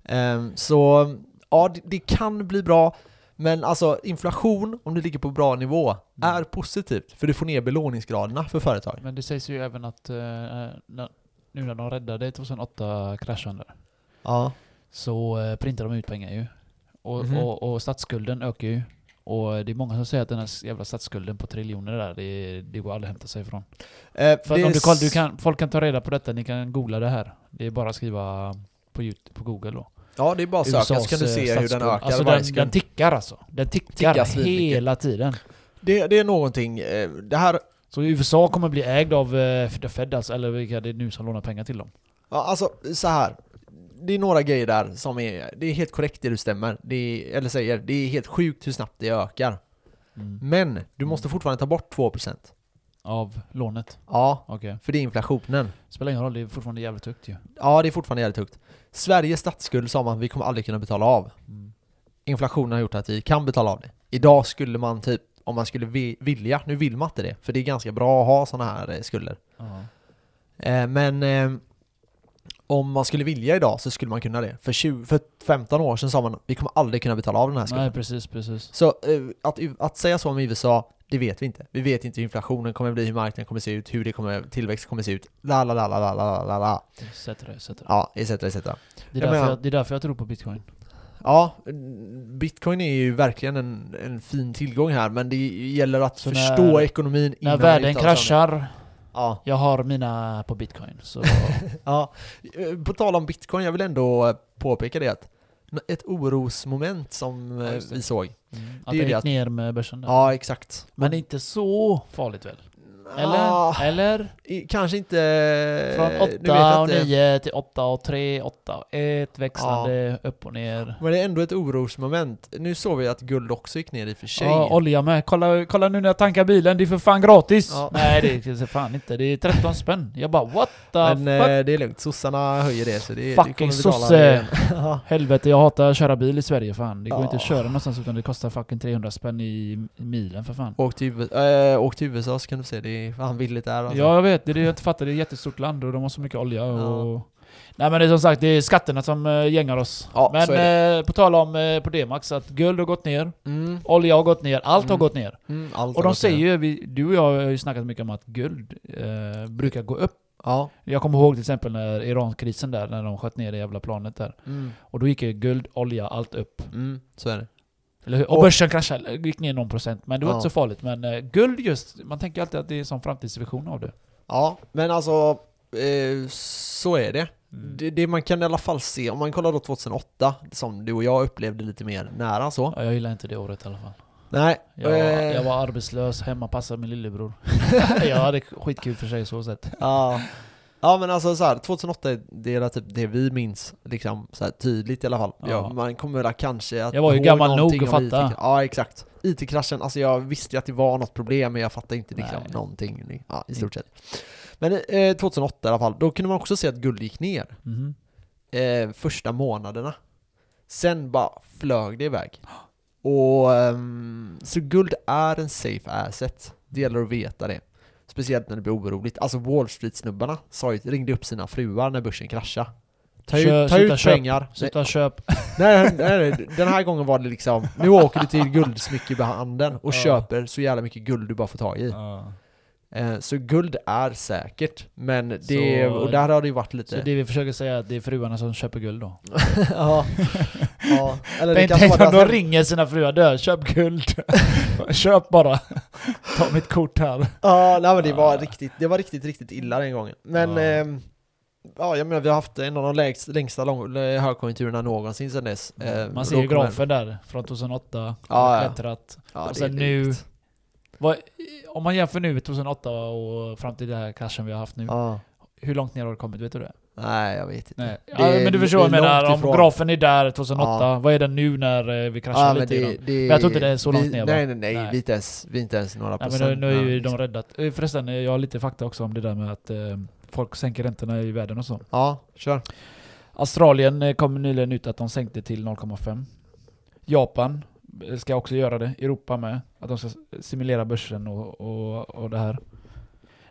Ehm, så ja, det, det kan bli bra. Men alltså inflation, om det ligger på bra nivå, Mm. är positivt. För du får ner belåningsgraderna för företag. Men det sägs ju även att eh, när, nu när de räddade 2008 kraschen där, Ja. så eh, printar de ut pengar ju. Och, Mhm. och, och statsskulden ökar ju. Och det är många som säger att den här jävla statsskulden på triljoner där, det, det går aldrig att hämta sig ifrån. Eh, För om du, du kan, folk kan ta reda på detta, ni kan googla det här. Det är bara att skriva på, YouTube, på google då. Ja, det är bara att söka så kan du se eh, hur den ökar Alltså den, den tickar alltså. Den tickar, Tickar hela tiden. Det, det är någonting, eh, det här Så USA kommer bli ägd av eh, The Fed alltså, eller vilka det är nu som lånar pengar till dem. Ja, alltså så här. Det är några grejer där som är, det är helt korrekt det du stämmer. Det är, eller säger, det är helt sjukt hur snabbt det ökar. Mm. Men du måste fortfarande ta bort 2%. Av lånet. Ja, Okej. för det är inflationen. Spelar ingen roll, det är fortfarande jävligt högt ju. Ja, det är fortfarande jävligt högt. Sveriges statsskuld sa man, vi kommer aldrig kunna betala av. Mm. Inflationen har gjort att vi kan betala av det. Idag skulle man typ, om man skulle vi- vilja, nu vill man inte det, för det är ganska bra att ha sådana här eh, skulder. Ja. Eh, men eh, om man skulle vilja idag så skulle man kunna det. För, 20, för 15 år sedan sa man vi kommer aldrig kunna betala av den här skulden. Nej precis, precis. Så eh, att, att säga så om USA, det vet vi inte. Vi vet inte hur inflationen kommer bli, hur marknaden kommer se ut, hur det kommer, tillväxt kommer se ut. La la la la la la la la. Sätter det. Ja, etc etc. Det är, Jag därför jag, det är därför jag tror på bitcoin. Ja, bitcoin är ju verkligen en, en fin tillgång här, men det gäller att Så förstå när- ekonomin När innan världen om det. kraschar, Ja, jag har mina på bitcoin. Så ja. Eh, På tal om bitcoin, jag vill ändå påpeka det att ett orosmoment som Ja, eh, det. vi såg. att Det är det det gick att- ner med börsen där. Ja, exakt. Men inte så farligt väl? Eller? Ah, Eller? i- kanske inte... Från nu vet 8 jag och inte. 9 till 8 och 3, 8 och 1, växlande upp och ner. Men det är ändå ett orosmoment. Nu såg vi att guld också gick ner i och för sig. Ja, olja med. Kolla, kolla nu när jag tankar bilen, det är för fan gratis! Nej det är det fan inte, det är 13 spänn. Jag bara what the Men fuck? eh, det är lugnt, sossarna höjer det så det, det Fucking betala sosse. Helvete, jag hatar att köra bil i Sverige fan. Det går inte att köra någonstans utan det kostar fucking 300 spänn i, i milen för fan. Åk till, äh, åk till USA så kan du se, det är fan billigt där alltså. Ja jag vet, det är det jag inte fattar. Det är ett jättestort land och de har så mycket olja och... Ja. Nej men det är som sagt, det är skatterna som äh, gängar oss. Ja, men eh, på tal om eh, på D-max, att guld har gått ner, Mm, olja har gått ner, allt har Mm. gått ner. mm, allt Och har de säger ju, vi, du och jag har ju snackat mycket om att guld eh, brukar gå upp. Ja. Jag kommer ihåg till exempel när Irankrisen där, när de sköt ner det jävla planet där. Mm, Och då gick ju guld, olja, allt upp. mm, så är det. Eller hur? Och, Och- börsen kraschade, gick ner någon procent. Men det var Ja. inte så farligt. Men eh, guld just, man tänker alltid att det är en sån framtidsvision av det. Ja, men alltså eh, så är det. Mm. det. Det man kan i alla fall se, om man kollar då 2008, som du och jag upplevde lite mer nära så. Ja, jag gillar inte det året i alla fall. Nej, Jag, eh, jag var arbetslös, hemma passade min lillebror. jag hade skitkul för sig så sett. Ja. Ja men alltså så här, 2008 är det är typ det vi minns liksom så här, tydligt i alla fall. Ja. Ja. man kommer väl kanske att Jag var ju gammal nog att fatta. IT Ja exakt. IT-kraschen, alltså jag visste ju att det var något problem men jag fattade inte liksom Nej. någonting ja, i stort sett. Men eh, 2008 i alla fall, då kunde man också se att guld gick ner Mhm. eh, första månaderna. Sen bara flög det iväg. Och ehm, så guld är en safe asset. Det gäller att veta det. Speciellt när det blir oroligt. Alltså Wall Street-snubbarna sa ju, ringde upp sina fruar när börsen kraschade. Ta Kö- ut, ta ut köp. pengar. Sluta köp. nej, nej, nej, den här gången var det liksom, nu åker du till guldsmyckehandeln och Ja. köper så jävla mycket guld du bara får tag i. Ja. Eh, så guld är säkert, men det, Så- och där har det ju varit Så lite... det vi försöker säga är att det är fruarna som köper guld då? ja. ja. Eller det Tänk kanske tänk om de ringer sina fruar, dö, köp guld. köp bara. Ta mitt kort här. Ja, nej men det var riktigt, det var riktigt, riktigt illa den gången. Men, Ja. ehm, ja jag menar vi har haft en av de lägst, längsta lång, högkonjunkturerna någonsin sedan dess. Eh, Man ser ju grafen där, från 2008. Ja, Ja, klättrat. Ja, och det sen nu- drygt. Vad, om man jämför nu 2008 och fram till den här kraschen vi har haft nu. Ja. Hur långt ner har det kommit? Vet du det? Nej, jag vet inte. Ja, men du förstår vad jag menar. långt Om grafen är där 2008, Ja. vad är den nu när eh, vi kraschar Ja, lite? det, det, Men jag tror inte det är så långt vi, ner, va? Nej, nej, nej, Nej. Vi, är inte ens, vi är inte ens några Nej, procent. men nu, nu är ju de räddat. Eh, Förresten, eh, jag har lite fakta också om det där med att eh, folk sänker räntorna i världen och så. Ja, kör. Australien kom nyligen ut att de sänkte till 0,5. Japan ska också göra det. Europa med. Att de ska simulera börsen och, och, och det här.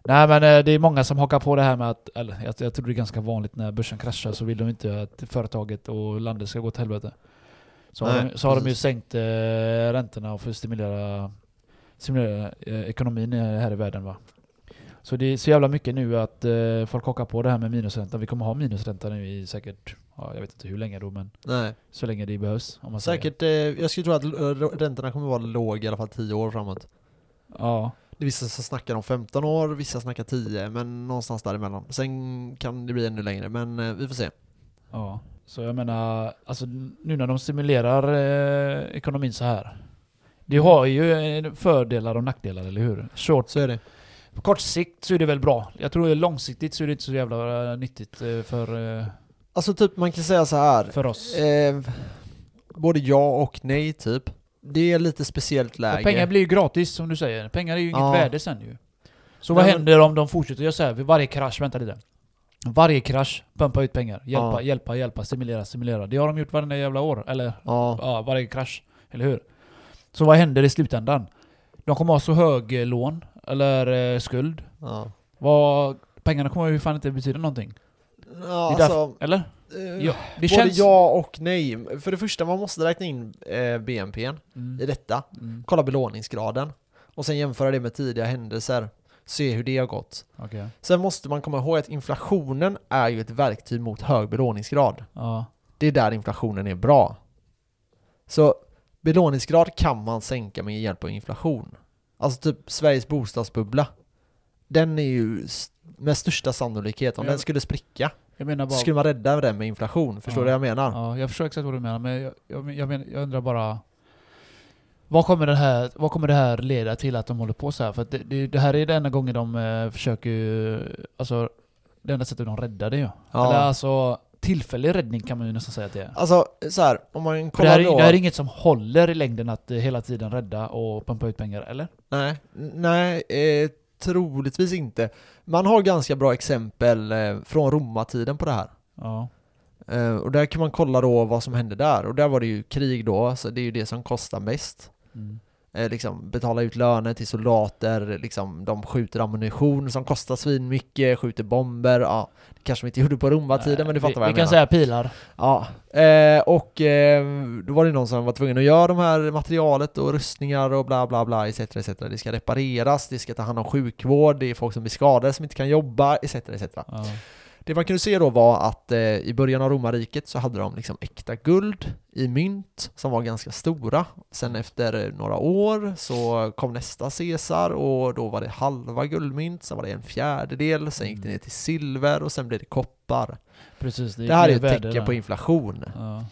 Nej men eh, det är många som hakar på det här med att, eller jag, jag tror det är ganska vanligt när börsen kraschar så vill de inte att företaget och landet ska gå till helvete. Så, har, Nej, de, så har de ju sänkt eh, räntorna för att stimulera, stimulera eh, ekonomin här i världen va. Så det är så jävla mycket nu att eh, folk hakar på det här med minusränta. Vi kommer ha minusränta nu i säkert, ja, jag vet inte hur länge då men Nej. så länge det behövs. Om man. Säkert, eh, jag skulle tro att räntorna kommer vara låg i alla fall 10 år framåt. Ja. Det är vissa som snackar om 15 år, vissa snackar 10, men någonstans däremellan. Sen kan det bli ännu längre, men eh, vi får se. Ja. Så jag menar, alltså nu när de stimulerar eh, ekonomin så här. Det har ju eh, fördelar och nackdelar, eller hur? Short. Så är det. På kort sikt så är det väl bra. Jag tror långsiktigt så är det inte så jävla eh, nyttigt eh, för, Alltså typ, man kan säga så här. för oss. Eh, både ja och nej typ. Det är lite speciellt Och läge. pengar blir ju gratis som du säger. Pengar är ju inget Ja. värde sen ju. Så Nej, vad men- händer om de fortsätter göra så här vid varje krasch? Vänta lite. Varje krasch, pumpa ut pengar. Hjälpa, Ja. hjälpa, hjälpa, stimulera, stimulera. Det har de gjort varenda jävla år. Eller Ja, ja, varje krasch. Eller hur? Så vad händer i slutändan? De kommer ha så hög eh, lån, eller eh, skuld. ja. Vad, pengarna kommer ju fan inte betyda någonting. Ja alltså, Eller? eh, Ja, det både känns... ja och nej. För det första, man måste räkna in eh, BNP Mm. i detta. Mm. Kolla belåningsgraden. Och sen jämföra det med tidiga händelser. Se hur det har gått. Okej. Sen måste man komma ihåg att inflationen är ju ett verktyg mot hög belåningsgrad. Ja. Det är där inflationen är bra. Så belåningsgrad kan man sänka med hjälp av inflation. Alltså typ Sveriges bostadsbubbla. Den är ju med största sannolikhet, om jag- den skulle spricka, Jag menar så bara... skulle man rädda den med inflation. Förstår du Ja. vad jag menar? Ja, jag förstår exakt vad du menar, men jag, jag, jag, men, jag undrar bara... Vad kommer, den här, vad kommer det här leda till att de håller på så här? För det, det, det här är den enda gången de eh, försöker. Alltså, det enda sättet de räddar det ju. Ja. Eller alltså, tillfällig räddning kan man ju nästan säga att det är. Alltså så här, om man För det, kollar här, är- då... det här är inget som håller i längden att eh, hela tiden rädda och pumpa ut pengar, eller? Nej, nej eh, troligtvis inte. Man har ganska bra exempel eh, från romartiden på det här. Ja. Eh, och där kan man kolla då vad som hände där. Och där var det ju krig då, så det är ju det som kostar mest. Mm. Eh, liksom betala ut löner till soldater, liksom de skjuter ammunition som kostar svin mycket, skjuter bomber, ja. Det kanske de inte gjorde på romartiden men du fattar vi, vad jag Vi kan menar. säga pilar. Ja, eh, och eh, då var det någon som var tvungen att göra de här materialet och rustningar och bla bla bla etc. etc. Det ska repareras, det ska ta hand om sjukvård, det är folk som blir skadade som inte kan jobba etc. etc. Ja. Det man kunde se då var att eh, i början av romarriket så hade de liksom äkta guld i mynt som var ganska stora. Sen efter några år så kom nästa Caesar och då var det halva guldmynt, sen var det en fjärdedel, sen gick det ner till silver och sen blev det koppar. Precis, det, Det här är ett tecken där. på inflation. Ja.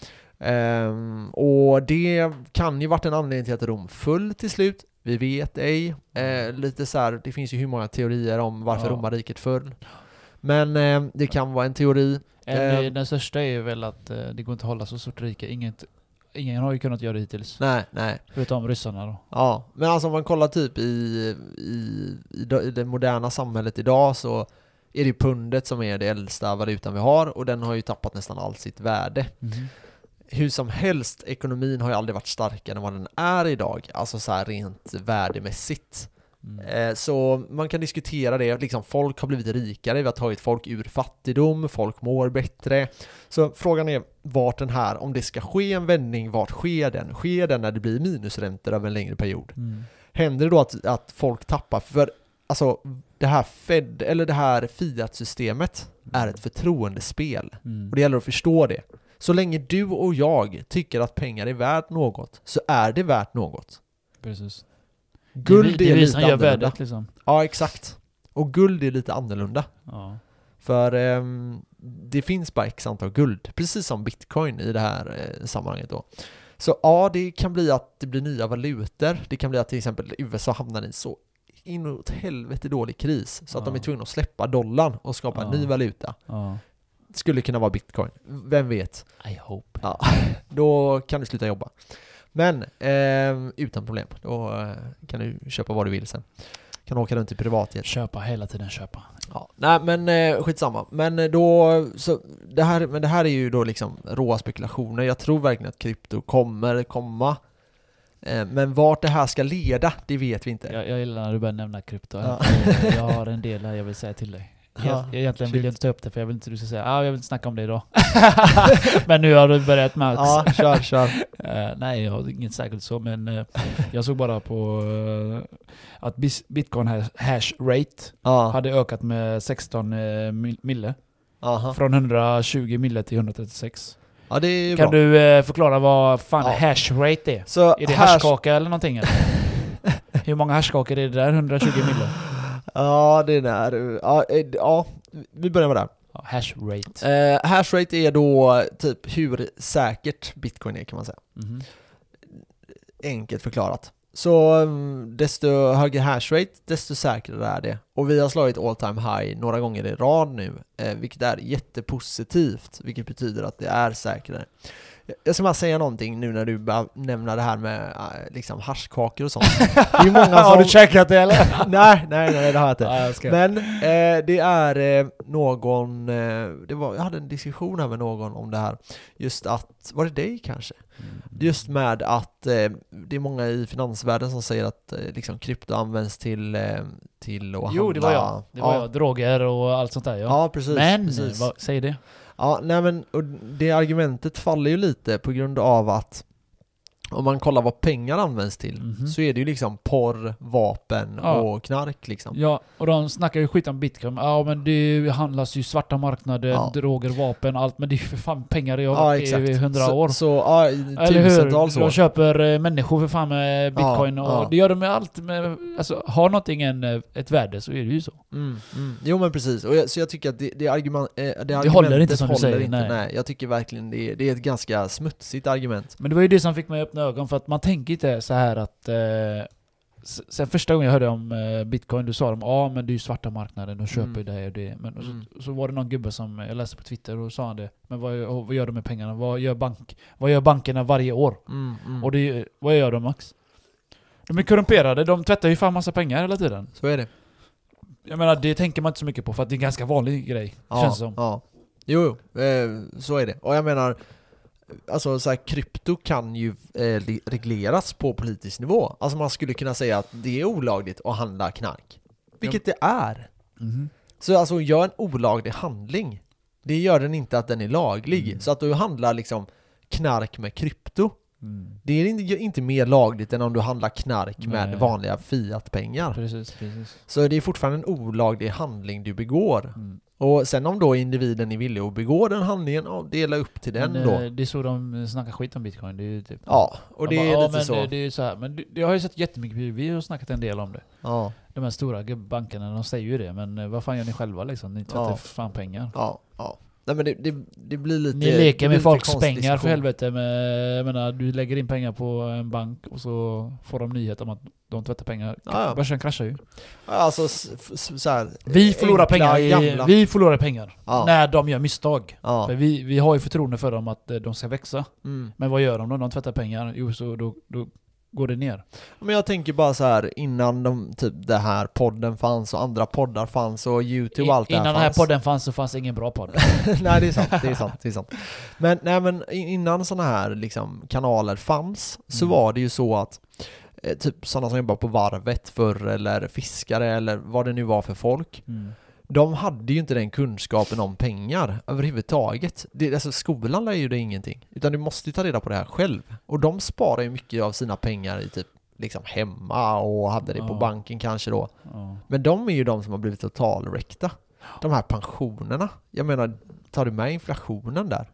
Ehm, och det kan ju varit en anledning till att Rom föll till slut. Vi vet ej. Eh, lite så här, det finns ju hur många teorier om varför Ja. romarriket föll. Men eh, det kan vara en teori. En, Eh. Den största är väl att eh, det går inte att hålla så stort rike. Inget, ingen har ju kunnat göra det hittills. Nej, nej. Förutom ryssarna då. Ja, men alltså om man kollar typ i, i, i, i det moderna samhället idag så är det pundet som är det äldsta valutan vi har och den har ju tappat nästan allt sitt värde. Hur som helst, ekonomin har ju aldrig varit starkare än vad den är idag, alltså så här rent värdemässigt. Mm. Eh, Så man kan diskutera det, liksom folk har blivit rikare, vi har tagit folk ur fattigdom, folk mår bättre. Så frågan är vart den här, om det ska ske en vändning, vart sker den? Sker den när det blir minusräntor över en längre period? Mm. Händer det då att, att folk tappar? För alltså det här Fed, eller det här Fiat-systemet är ett förtroendespel. Mm. Och det gäller att förstå det. Så länge du och jag tycker att pengar är värt något, så är det värt något. Precis. Guld det är, är, vi lite annorlunda. värdet liksom. Ja, exakt. Och guld är lite annorlunda. Ja. För ehm, det finns bara x antal guld, precis som bitcoin i det här eh, sammanhanget då. Så ja, det kan bli att det blir nya valutor. Det kan bli att till exempel USA hamnar i en så inåt helvete dålig kris så att de Ja. är tvungna att släppa dollarn och skapa en Ja. ny valuta. ja. Det skulle kunna vara bitcoin. Vem vet? I hope. Ja, då kan du sluta jobba. Men ehm, utan problem. Då eh, kan du köpa vad du vill sen. Kan åka runt i privatjet. Köpa, hela tiden köpa. Ja, nej men eh, skitsamma. Men eh, då, så det här, men det här är ju då liksom råa spekulationer. Jag tror verkligen att krypto kommer komma. Eh, men vart det här ska leda, det vet vi inte. Jag, jag gillar när du börjar nämna krypto. Ja. Jag har en del här jag vill säga till dig. Ja, Jag, egentligen vill jag inte ta upp det för jag vill inte du ska säga ah, jag vill inte snacka om det idag. men nu har du börjat Max. Ja, kör, kör. Eh, nej, jag har inget särskilt så, men eh, jag såg bara på eh, att bitcoin hash, rate Ja, hade ökat med 16 eh, mil- mille. aha. Från 120 mille till 136. ja Kan bra. du förklara vad fan Ja. hash rate är? Så Är det hash- hashkaka eller någonting? Eller? Hur många hashkakor är det där? 120 mille? Ja, det är. Ja, eh, ja, vi börjar med det. Ja, hash rate. Eh, hashrate är då typ hur säkert bitcoin är kan man säga. Mhm. Enkelt förklarat. Så mm, desto högre hashrate, desto säkrare är det. Och vi har slagit all time high några gånger i rad nu, eh, vilket är jättepositivt, vilket betyder att det är säkrare. Jag ska bara säga någonting nu när du börjar nämna det här med eh, liksom haschkakor och sånt. Det är många som... Har du käkat det eller? nej, nej, nej, det har jag inte. Ja, jag. Men eh, det är eh, någon, eh, det var, jag hade en diskussion här med någon om det här, just att, var det dig kanske? Just med att eh, det är många i finansvärlden som säger att eh, liksom, krypto används till, eh, till att Jo, handla. det var jag. Det var ja. jag. Droger och allt sånt där ja. Ja, precis. Men, precis. vad, säg det. Ja, nej men och det argumentet faller ju lite på grund av att om man kollar vad pengar används till Mhm. så är det ju liksom porr, vapen Ja. och knark liksom. Ja, och de snackar ju skit om bitcoin. Ja men det handlas ju svarta marknaden, Ja. droger, vapen, allt. Men det är ju för fan pengar jag Ja, i hundra så, år. Så, ja, i Eller hur? tusentals De år. köper eh, människor för fan med bitcoin Ja, och ja. det gör de med allt. Med, alltså, har någonting en, eh, ett värde så är det ju så. Mm, mm. Jo men precis, och jag, så jag tycker att det, det, argument, eh, det, argumentet håller inte som du säger, inte, nej. Jag tycker verkligen det, det är ett ganska smutsigt argument. Men det var ju det som fick mig att öppna ögon för att man tänker inte så här att eh, Sen första gången jag hörde om eh, bitcoin, då sa de ja ah, men det är ju svarta marknaden, de köper Mm. det och det. Men och så, Mm. så var det någon gubbe som jag läste på Twitter och sa han det. Men vad, vad gör de med pengarna? Vad gör, bank, vad gör bankerna varje år? Mm, mm. Och det, vad gör de Max? De är korrumperade, de tvättar ju fan massa pengar hela tiden. Så är det. Jag menar det tänker man inte så mycket på för att det är en ganska vanlig grej, Ja, känns det som. ja. Jo, jo eh, så är det. Och jag menar, alltså så här, krypto kan ju eh, regleras på politisk nivå. Alltså man skulle kunna säga att det är olagligt att handla knark. Vilket det är. Mhm. Så alltså, gör en olaglig handling. Det gör den inte att den är laglig. Mm. Så att du handlar liksom knark med krypto. Mm. Det är inte- mer lagligt än om du handlar knark med Nej. vanliga fiatpengar. Precis, precis. Så det är fortfarande en olaglig handling du begår. Mm. Och sen om då individen är villig att begå den handlingen, ja, dela upp till den Men, då. eh, Det är så de snackar skit om bitcoin, det är typ Ja, och det är bara, ja, lite men så. Det, det är så här. Men jag har ju sett jättemycket, vi- vi har snackat en del om det. Ja, De här stora bankerna, de säger ju det, men eh, vad fan gör ni själva liksom? Ni tvättar Ja. fan pengar. ja, ja. Nej men det, det, det blir lite... Ni leker med folks pengar för helvete. Med, jag menar, du lägger in pengar på en bank och så får de nyhet om att de tvättar pengar. Ja, ja. Börsen kraschar ju. Alltså så här, Vi förlorar pengar, i, vi förlorar pengar Ja. när de gör misstag. Ja. För vi, vi har ju förtroende för dem att eh, de ska växa. Mm. Men vad gör de då? De tvättar pengar. Jo, så då, då går det ner. Men jag tänker bara så här innan de, typ det här podden fanns och andra poddar fanns och youtube och allt det Innan här den här fanns. podden fanns så fanns ingen bra podd. nej det är sant, det är sant, det är sant. Men, nej, men i- innan sådana här liksom, kanaler fanns så Mm. var det ju så att eh, typ sådana som jobbar på varvet förr eller fiskare eller vad det nu var för folk Mm. De hade ju inte den kunskapen om pengar överhuvudtaget. Det, alltså skolan lär ju dig ingenting. Utan du måste ju ta reda på det här själv. Och de sparar ju mycket av sina pengar i typ liksom hemma och hade det på banken kanske då. Ja. Men de är ju de som har blivit totalräckta. De här pensionerna. Jag menar, tar du med inflationen där?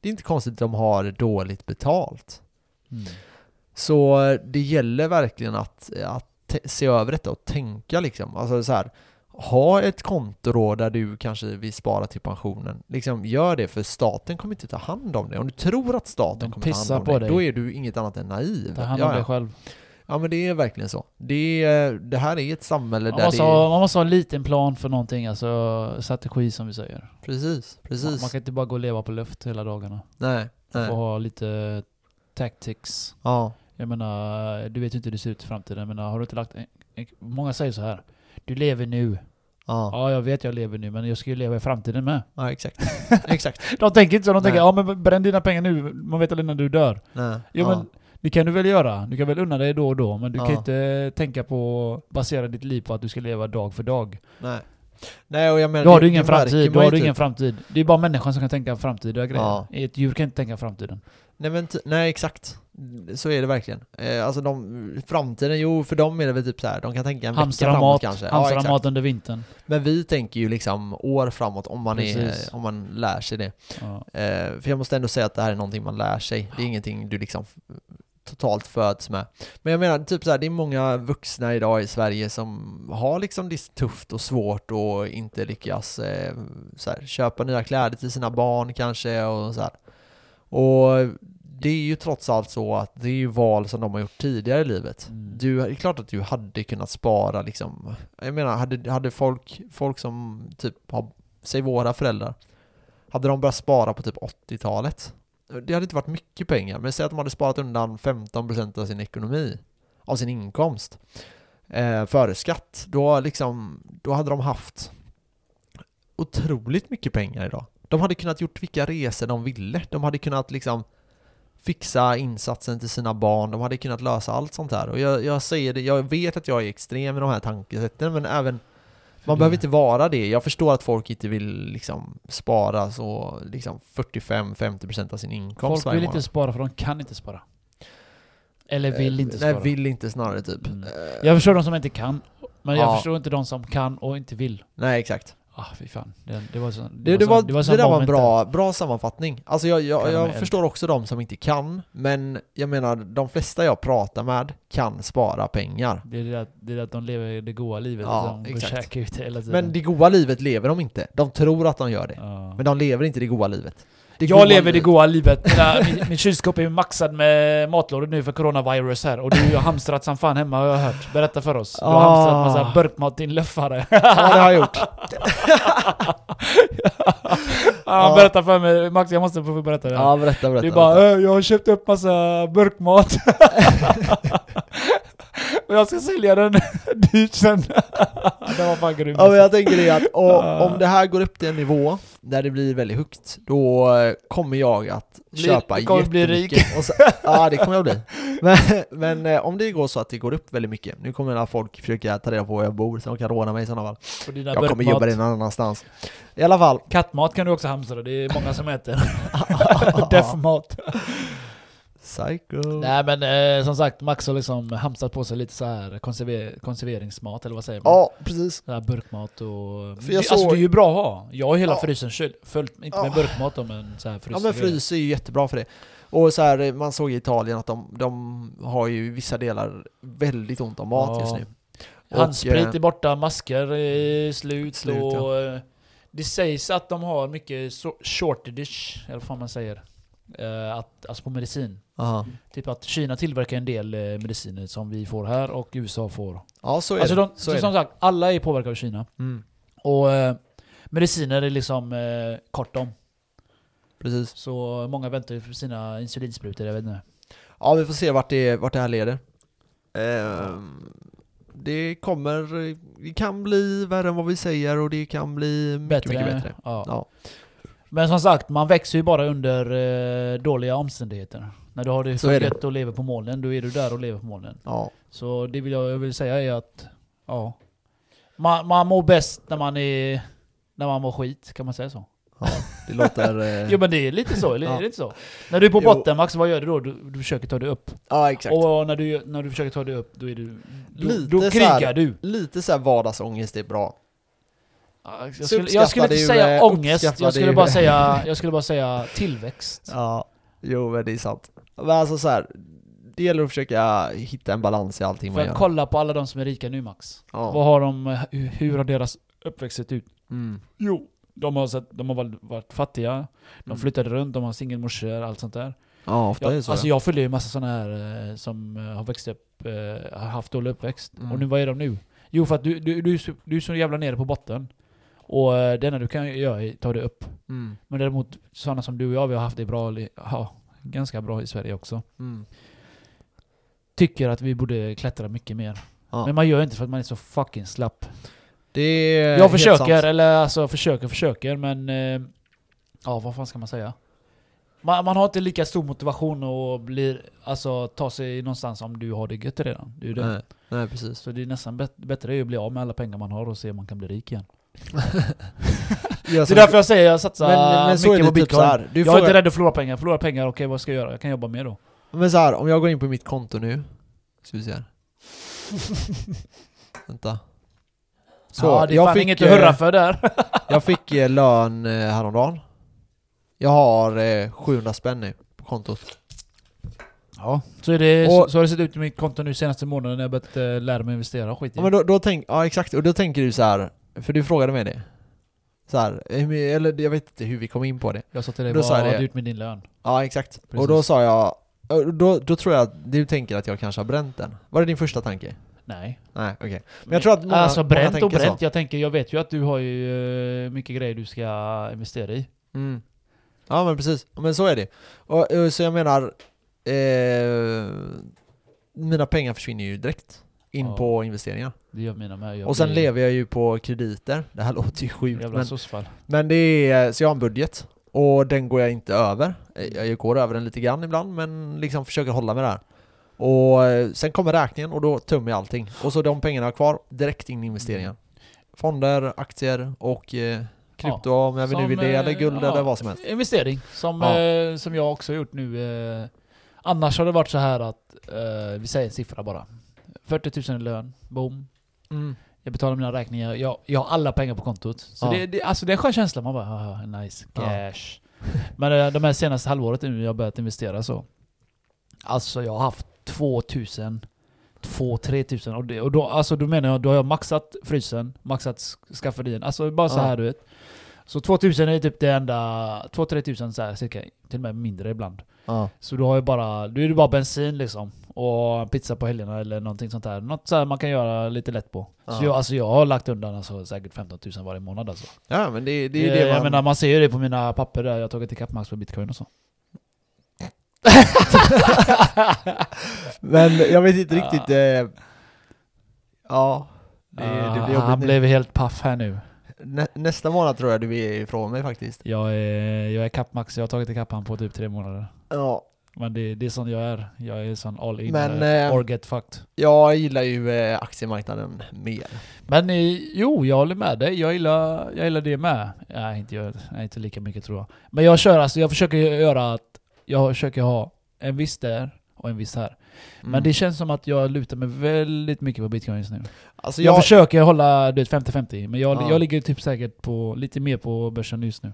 Det är inte konstigt att de har dåligt betalt. Mm. Så eh, det gäller verkligen att, att se över detta och tänka liksom. Alltså så här, ha ett konto då där du kanske vill spara till pensionen. Liksom gör det för staten kommer inte ta hand om det. Om du tror att staten De kommer ta hand om på det, dig. då är du inget annat än naiv. Ta hand ja, om dig själv. ja men det är verkligen så. Det, det här är ett samhälle Man där måste, det ha, man måste ha en liten plan för någonting, alltså strategi som vi säger. Precis, precis. man kan inte bara gå och leva på luft hela dagarna. Nej, Man får nej. ha lite tactics. Ja, Jag menar, du vet ju inte hur det ser ut i framtiden. Jag menar, har du inte lagt... En, en, många säger så här. Du lever nu. ja, Ja, jag vet jag lever nu, men jag ska ju leva i framtiden med. ja exakt. exakt. De tänker inte så, de tänker Nej. ja men bränn dina pengar nu, man vet aldrig när du dör. Nej. Jo ja. men det kan du väl göra, du kan väl unna dig då och då, men du kan Ja. inte tänka på, basera ditt liv på att du ska leva dag för dag. Nej. Nej och jag menar... Då har du ingen framtid, då har du ingen typ. framtid. Det är bara människan som kan tänka framtida grejer. Ja. Ett djur kan inte tänka framtiden. Nej men nej exakt. Så är det verkligen. Eh, alltså de, framtiden, jo för dem är det väl typ så här. de kan tänka en vecka Hamstra framåt mat, kanske. Ja, hamstra exakt. mat under vintern. Men vi tänker ju liksom år framåt om man, är, om man lär sig det. Ja. Eh, för jag måste ändå säga att det här är någonting man lär sig. Det är ingenting du liksom totalt föds med. Men jag menar, typ så här, det är många vuxna idag i Sverige som har liksom det tufft och svårt och inte lyckas eh, så här, köpa nya kläder till sina barn kanske och så här. Och det är ju trots allt så att det är ju val som de har gjort tidigare i livet. Mm. Du, det är klart att du hade kunnat spara liksom. Jag menar, hade, hade folk, folk som typ har, säg våra föräldrar, hade de börjat spara på typ 80-talet? Det hade inte varit mycket pengar, men säg att de hade sparat undan 15% av sin ekonomi, av sin inkomst, eh, före skatt. Då liksom, då hade de haft otroligt mycket pengar idag. De hade kunnat gjort vilka resor de ville. De hade kunnat liksom fixa insatsen till sina barn, de hade kunnat lösa allt sånt här. Och jag, jag säger det, jag vet att jag är extrem i de här tankesätten, men även man behöver inte vara det. Jag förstår att folk inte vill liksom spara så liksom 45-50% av sin inkomst Folk vill inte spara för de kan inte spara. Eller vill Eh, inte Nej, spara. vill inte snarare typ. Mm. Jag förstår de som inte kan, men jag Ja. förstår inte de som kan och inte vill. Nej, exakt. Ah, fy fan. Det, det var så, Det, det, så- var, det, där var en bra, bra sammanfattning. Alltså jag, jag, jag förstår också de som inte kan, men jag menar de flesta jag pratar med kan spara pengar. Det är det, att, det är det att de lever det goda livet, Ja, de exakt. ute hela tiden. Men det goda livet lever de inte. De tror att de gör det. ja. Men de lever inte det goda livet. Jag lever det goda livet. Mina, min, min kylskåp är maxad med matlådor nu för coronavirus här. Och du har hamstrat som fan hemma har jag hört. Berätta för oss. Du har Ah. hamstrat massa burkmat till luffare. Ja, det har jag gjort. ja, berätta för mig. Max, jag måste få berätta det. Ja, berätta, berätta. Du bara berätta. "Äh, jag har köpt upp massa burkmat. och jag ska sälja den dyrt sen. det var fan grymt. Ja men jag tänker det att och, om det här går upp till en nivå där det blir väldigt högt, då kommer jag att köpa du kommer bli jättemycket. Och så, ja det kommer jag bli. Men, men eh, om det går så att det går upp väldigt mycket, nu kommer alla folk försöka ta reda på var jag bor så de kan råna mig i sådana fall. Jag kommer jobba det någon annanstans. I alla fall. Kattmat kan du också hamstra, det är många som äter. Deffmat. Psycho. Nej men eh, som sagt, Max har liksom hamstrat på sig lite så här konserver konserveringsmat, eller vad säger man? Ja, precis. Så här burkmat och... För det, Alltså såg- det är ju bra att ha. Jag har hela Ja. frysen kyld, fullt, inte med Ja. burkmat då, men så här frys. Ja men frys är ju jättebra för det. Och så här, man såg i Italien att de, de har ju i vissa delar väldigt ont om mat Ja. just nu. Handsprit är borta, masker är slut, Slut, och... eh, Det sägs att de har mycket shortage, eller vad man säger. Eh, att, alltså på medicin. Aha. Typ att Kina tillverkar en del eh, mediciner som vi får här och USA får. Ja, så är Alltså det. de, så är som det. sagt, alla är påverkade av Kina. Mm. Och eh, mediciner är liksom eh, kort om. Precis. Så många väntar ju för sina insulinsprutor, jag vet inte. Ja, vi får se vart det, vart det här leder. Ehm, det kommer, det kan bli värre än vad vi säger och det kan bli mycket, Bättre. mycket bättre. Ja. Ja. Men som sagt, man växer ju bara under eh, dåliga omständigheter. När du har det Så gött och lever på molnen, då är du där och lever på molnen. Ja. Så det vill jag, jag vill säga är att, ja. Man, man mår bäst när man är... När man mår skit, kan man säga så? ja. Det låter... eh, Jo men det är lite så, eller Ja. är det inte så? När du är på Jo. botten Max, vad gör du då? Du, du försöker ta dig upp. ja, exakt. Och när du, när du försöker ta dig upp, då är du... Då, Lite då så krigar här- du. Lite så här vardagsångest är bra. Ja, Jag skulle, jag skulle inte säga eh, ångest, jag skulle, bara säga, jag skulle bara säga tillväxt. Ja, jo men det är sant. Men alltså så här, det gäller att försöka hitta en balans i allting För man gör. kolla på alla de som är rika nu Max. Ja. Vad har de, hur- har deras uppväxt sett ut? Mm. Jo, de har, sett, de har varit- fattiga, de Mm. flyttade runt, de har singelmorsor, allt sånt där. Ja, ofta är Jag, det så. alltså ja. jag följer ju massa sådana här eh, som eh, har växt upp, har haft dålig uppväxt. Mm. Och nu, vad är de nu? Jo för att du, du, du, är du är så jävla nere på botten. Och eh, det enda du kan göra är att ta dig upp. Mm. Men däremot sådana som du och jag, vi har haft det bra, ja, ganska bra i Sverige också. Mm. Tycker att vi borde klättra mycket mer. Ja. Men man gör inte för att man är så fucking slapp. Det jag försöker, eller alltså försöker, försöker men... Eh, ja, vad fan ska man säga? Man, man har inte lika stor motivation och blir, alltså ta sig någonstans om du har det gött redan. Det är det. Nej, nej precis. Så det är nästan bet- bättre att bli av med alla pengar man har och se om man kan bli rik igen. Det är därför jag säger jag satsar men, men mycket på typ bitcoin. så här. Jag är inte rädd att förlora pengar. Förlora pengar, okej vad ska jag göra? Jag kan jobba mer då. Men så här, om jag går in på mitt konto nu, ska vi se här. Vänta. Så, ja, det är jag fan fick, inget att eh, hurra för där. Jag fick eh, lön eh, häromdagen. Jag har eh, 700 spänn nu på kontot. Ja, så, är det, Och- så, har det sett ut i mitt konto nu senaste månaden när jag börjat eh, lära mig investera och skit i. Ja men då, då tänk, ja exakt, och då tänker du så här, för du frågade mig det. Så här, my- eller jag vet inte hur vi kom in på det. jag sa till dig, då vad har du gjort med din lön? Ja exakt. Precis. Och då sa jag, och då, då tror jag att du tänker att jag kanske har bränt den. Var det din första tanke? Nej. Nej, okej. Men jag tror att många, Alltså många bränt och tänker bränt, så. jag tänker, jag vet ju att du har ju eh, mycket grejer du ska investera i. Mm. Ja men precis, men så är det. Och, eh, så jag menar, eh, mina pengar försvinner ju direkt in Ja. på investeringar. Det gör mina med. Jag och sen blir lever jag ju på krediter, det här låter ju sjukt Jävla men, sossfall. men det är, så jag har en budget och den går jag inte över. Eh, Jag går över den lite grann ibland men liksom försöker hålla mig där. Och eh, sen kommer räkningen och då tömmer jag allting. Och så de pengarna jag har kvar, direkt in i investeringar. Fonder, aktier och eh, krypto om jag Som, nu vill det, eller guld ja, eller vad som helst. Investering, som, Ja. eh, som jag också har gjort nu. Eh, annars har det varit så här att, vi säger en siffra bara. 40 000 i lön, boom. Mm. Jag betalar mina räkningar, jag, jag har alla pengar på kontot. Så Ja. det, det, alltså det är en skön känsla, man bara "Ah, nice, Ja. cash. Men eh, de här senaste halvåret nu, jag har börjat investera så. Alltså jag har haft 2000, 2-3 tusen och, det, och då, alltså då menar jag, då har jag maxat frysen, maxat sk- skafferien. Alltså bara så Ja. här du vet. Så 2000 är typ det enda, 2-3 tusen så här cirka, till och med mindre ibland. Ja. Så du har ju bara, då är det bara bensin liksom. Och pizza på helgerna eller någonting sånt där. Något så här man kan göra lite lätt på. Så Ja. jag, alltså jag har lagt undan alltså, säkert 15 000 varje månad alltså. ja men det, det är ju Eh, det Jag man... menar man ser ju det på mina papper där jag har tagit ikapp max på bitcoin och så. men jag vet inte Ja. riktigt... Eh, ja, det, det Ah, blir jobbigt han nu. blev helt paff här nu. Nä, nästa månad tror jag du är ifrån mig faktiskt. Jag är, jag är kapp max, jag har tagit ikapp han på typ tre månader. Ja, Men det, det är sån jag är. Jag är sån all in. Men, eh, or get fucked. jag gillar ju eh, aktiemarknaden mer. Men eh, jo, jag håller med dig. Jag gillar, jag gillar det med. Nej, inte, jag, nej, inte lika mycket tror jag. Men jag kör alltså, jag försöker göra att jag försöker ha en viss där och en viss här. Men Mm. det känns som att jag lutar mig väldigt mycket på bitcoin just nu. alltså Jag, jag, försöker hålla du vet, 50-50, men jag, Ja. jag ligger typ säkert på lite mer på börsen just nu.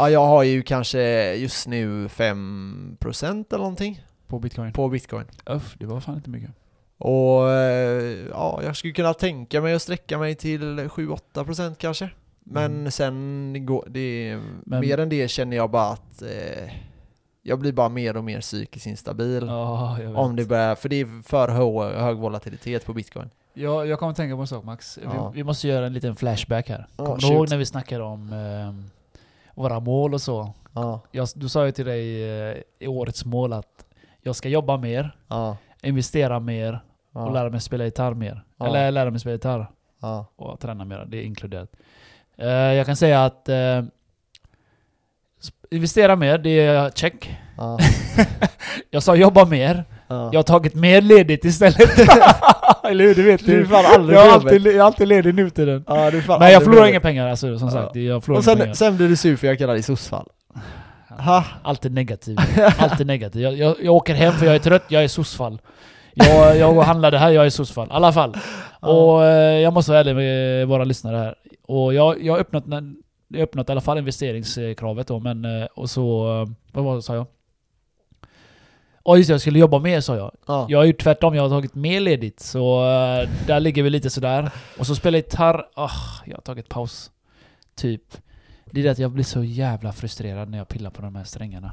Ja, jag har ju kanske just nu 5% eller någonting På bitcoin. på bitcoin. Uff, det var fan inte mycket. Och eh, ja, jag skulle kunna tänka mig att sträcka mig till 7-8% kanske. Men Mm. sen går det, Men- mer än det känner jag bara att eh, jag blir bara mer och mer psykiskt instabil. Ja, vet. Om det börjar, för det är för hög, volatilitet på bitcoin. Jag, jag kommer att tänka på en sak Max. Ja. Vi, vi måste göra en liten flashback här. Ja, Kommer du shoot. ihåg när vi snackade om eh, våra mål och så? Ja, Jag, du sa ju till dig eh, i årets mål att jag ska jobba mer, ja, investera mer och ja, lära mig spela gitarr mer. Eller lära mig spela gitarr och träna mer. Det är inkluderat. Eh, jag kan säga att sp- investera mer, det är check. ja, Jag sa jobba mer. ja. Jag har tagit mer ledigt istället. Eller hur? Det vet Du är du. fan aldrig Jag är alltid, jag är alltid ledig nu till den. Ja, du fan Men jag förlorar inga pengar alltså, som sagt. Jag förlorar Och sen, pengar. sen blir du sur för jag kallar dig sossfall. Ha. Alltid negativ. Alltid negativ. Jag, jag, jag åker hem för jag är trött, jag är sossfall. Jag, jag det här, jag är sossfall. I alla fall. Och eh, jag måste vara ärlig med våra lyssnare här. Och jag, jag har öppnat, jag öppnat i alla fall investeringskravet då, men eh, och så... eh, Vad var det sa jag? Ja just det, jag skulle jobba mer sa jag. Ja. Jag har gjort tvärtom, jag har tagit mer ledigt. Så eh, där ligger vi lite sådär. Och så spelar jag gitarr. Ah, jag har tagit paus. Typ. Det är det att jag blir så jävla frustrerad när jag pillar på de här strängarna.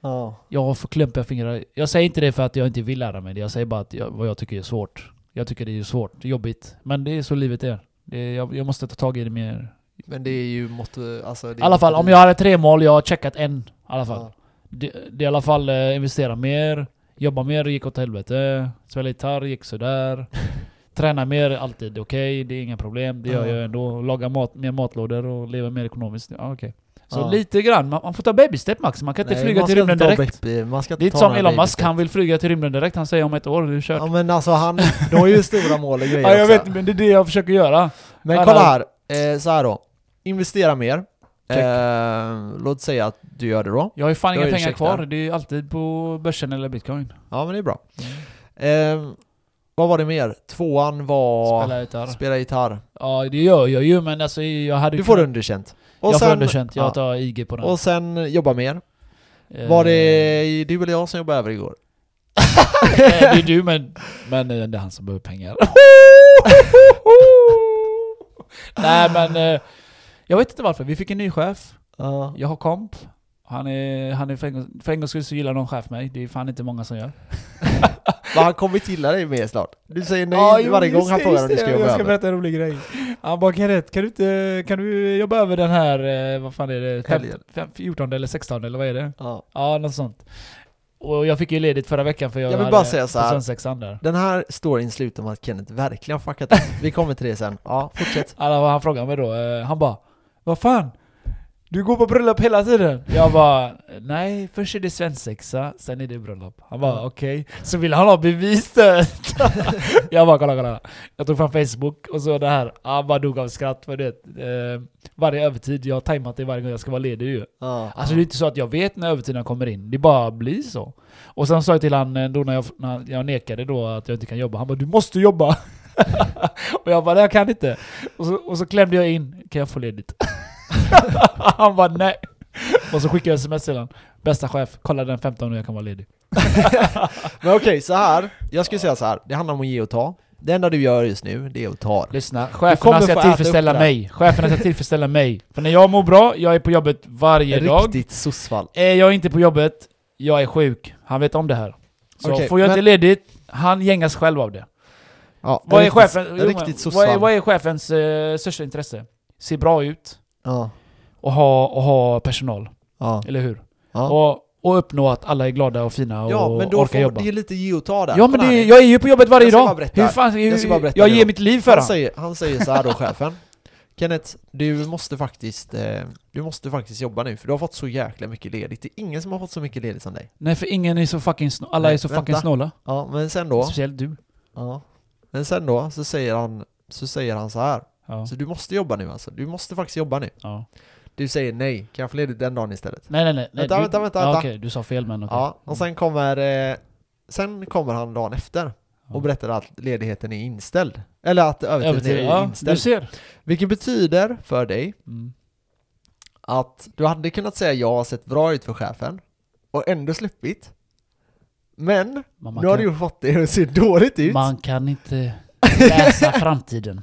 Ja. Jag får klumpiga fingrar. Jag säger inte det för att jag inte vill lära mig det. Jag säger bara att jag, vad jag tycker är svårt. Jag tycker det är svårt, jobbigt. Men det är så livet är. Det är jag, jag måste ta tag i det mer. Men det är ju mått, alltså I alla fall, om jag hade tre mål, jag har checkat en. I alla fall. Ja. Det, det i alla fall eh, investera mer, jobba mer, gick åt helvete. Spela gitarr, gick sådär. Träna mer, alltid okej, det är inga problem. Det gör Ja. jag ändå. Laga mat, mer matlådor och leva mer ekonomiskt. Ja, okej. Så Ja. lite grann, man, man får ta baby step max. Man kan inte Nej, flyga till rymden direkt. baby- Man ska Det är inte som Elon Musk, han vill flyga till rymden direkt. Han säger om ett år, det är kört. Ja men alltså han, de har ju stora mål och grejer Ja, jag också. vet, men det är det jag försöker göra. Men Han kolla har- här, eh, så här då. Investera mer. Eh, låt säga att du gör det då. Jag har ju fan inga pengar kvar. Det är ju alltid på börsen eller bitcoin. Ja men det är bra. Eh, vad var det mer? Tvåan var... Spela gitarr. Spela gitarr. Ja, det gör jag ju, men alltså jag hade Du får kunnat- underkänt. Och Jag får sen, underkänt. Jag ja. tar IG på den. Och sen jobba mer. Eh, Var det du eller jag som jobbade över igår? eh, det är du, men, men eh, det är han som behöver pengar. Nej, men eh, jag vet inte varför. Vi fick en ny chef. Ja. Jag har komp. Han är, han är för, en, gång- för en gångs skull så gillar någon chef mig. Det är fan inte många som gör. Men han kommer gilla dig mer snart. Du säger nej jo, varje gång han frågar om du ska jobba Jag ska över. berätta en rolig grej. Han bara Kenneth, kan du, inte, kan du jobba över den här, eh, vad fan är det? Fem, Helgen. fem, 14 eller 16 eller vad är det? Ja. Ja, något sånt. Och jag fick ju ledigt förra veckan för jag, Jag vill bara säga så här. där. Den här storyn slutar med att Kenneth verkligen fuckat upp. Vi kommer till det sen. Ja, fortsätt. Alla, han frågade mig då, eh, han bara Vad fan? Du går på bröllop hela tiden? Jag bara Nej, först är det svensexa, sen är det bröllop. Han bara Ja. okej, så vill han ha beviset! jag bara kolla kolla. Jag tog fram Facebook och så det här, han bara dog av skratt för det. Eh, varje övertid, jag har tajmat det varje gång jag ska vara ledig ju. Ja. Alltså det är inte så att jag vet när övertiden kommer in, det bara blir så. Och sen sa jag till han eh, då när jag, när jag nekade då att jag inte kan jobba, han bara 'Du måste jobba' Och jag bara 'Nej jag kan inte' och så, och så klämde jag in 'Kan jag få ledigt?' Han bara 'Nej' Och så skickade jag sms till honom 'Bästa chef, kolla den 15 och jag kan vara ledig' Men okej, så här. Jag skulle säga så här. Det handlar om att ge och ta. Det enda du gör just nu, det är att ta. Lyssna, cheferna ska tillfredsställa mig. Cheferna ska tillfredsställa mig. För när jag mår bra, jag är på jobbet varje dag. Riktigt sossfall. Är jag inte på jobbet, jag är sjuk. Han vet om det här. Så Okej, får jag men- inte ledigt, han gängas själv av det. Ja, Vad är, riktigt- chefen, jo, men, Riktigt vad, är, vad är chefens eh, största intresse? Se bra ut Ja. och ha, och ha personal, Ja. eller hur? Ja. Och, och uppnå att alla är glada och fina och Ja, men då orkar får, jobba. det är lite ge och ta där. Ja men det, jag är ju på jobbet varje dag! berätta. Hur fan, Jag ska bara berätta jag ger mitt liv för han honom! säger, han säger så här då chefen. Kenneth, du måste faktiskt, eh, du måste faktiskt jobba nu för du har fått så jäkla mycket ledigt. Det är ingen som har fått så mycket ledigt som dig. Nej för ingen är så fucking snå- alla Nej, är så fucking vänta. snåla. Ja, men sen då, Speciellt du. ja. Men sen då så säger han, så säger han så här. Ja. Så du måste jobba nu alltså. Du måste faktiskt jobba nu. ja. Du säger nej, kan jag få ledigt den dagen istället? Nej nej nej. Vänta, du, vänta, vänta, Ja, vänta. Okej, du sa fel men okej. Ja, och sen kommer, eh, sen kommer han dagen efter Ja. och berättar att ledigheten är inställd. Eller att övertiden Övertid, är ja, du inställd. ser. Vilket betyder för dig Mm. att du hade kunnat säga jag har sett bra ut för chefen och ändå sluppit. Men nu har du ju fått det att se dåligt ut. Man kan inte läsa framtiden.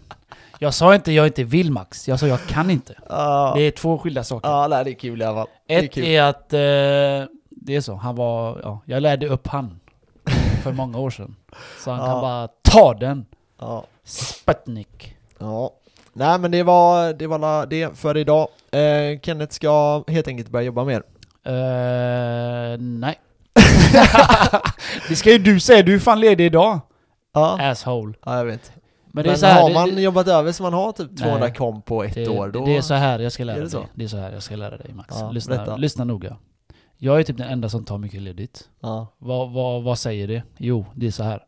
Jag sa inte jag inte vill Max, jag sa jag kan inte. Ja, Det är två skilda saker. ja nej, det är kul i alla fall. Är Ett kul. är att, eh, det är så, han var, ja, jag lärde upp han för många år sedan. Så han kan bara ta den. Ja. Sputnik. ja. Nej men det var, det var det för idag. Eh, Kenneth ska helt enkelt börja jobba mer. Eh, nej. det ska ju du säga, du är fan ledig idag. Ja, Asshole. ja jag vet. Men Men, här, har det- man det- jobbat över så man har typ 200 Nej. kom på ett det, år, då... det är så här jag ska lära dig. så? Det är så här jag ska lära dig Max. Ja, lyssna, berätta. lyssna noga. Jag är typ den enda som tar mycket ledigt. Ja. Vad, vad, vad säger det? Jo, det är så här.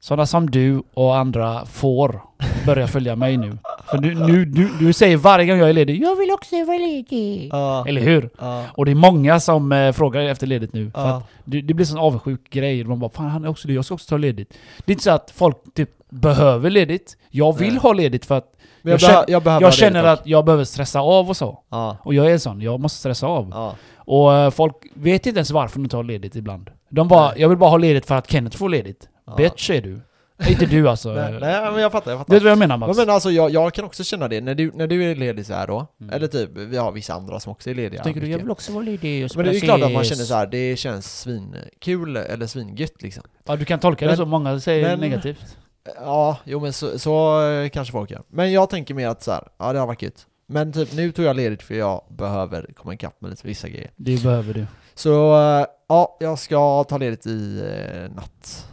Sådana som du och andra får börja följa mig nu. För du, nu, du, du säger varje gång jag är ledig, jag vill också vara ledig. Ja. Eller hur? Ja. Och det är många som eh, frågar efter ledigt nu. För Ja. att det, det blir sån avundsjuk grej. Man bara, fan han är också det, jag ska också ta ledigt. Det är inte så att folk typ behöver ledigt. Jag vill Nej. ha ledigt för att jag, Jag känner- jag behöver jag känner att jag behöver stressa av och så. Ja. Och jag är sån, jag måste stressa av. Ja. Och eh, folk vet inte ens varför de tar ledigt ibland. De bara, Nej. jag vill bara ha ledigt för att Kenneth får ledigt. Ja. Bitch är du. inte du alltså. Nej, nej men jag fattar, jag Du fattar. vet vad jag menar Max? Men alltså jag, jag kan också känna det, när du, när du är ledig så här då, Mm. eller typ, vi har vissa andra som också är lediga Tänker du, jag vill också vara ledig och Men det är ju spela klart att man känner så här, det känns svinkul eller svingött liksom Ja, du kan tolka det Men- så, många säger men- negativt. Ja, jo men så, så eh, kanske folk gör. Men jag tänker mer att så här, ja det har varit gött. Men typ nu tog jag ledigt för jag behöver komma ikapp med lite vissa grejer. Det behöver du. Så eh, ja, jag ska ta ledigt i eh, natt.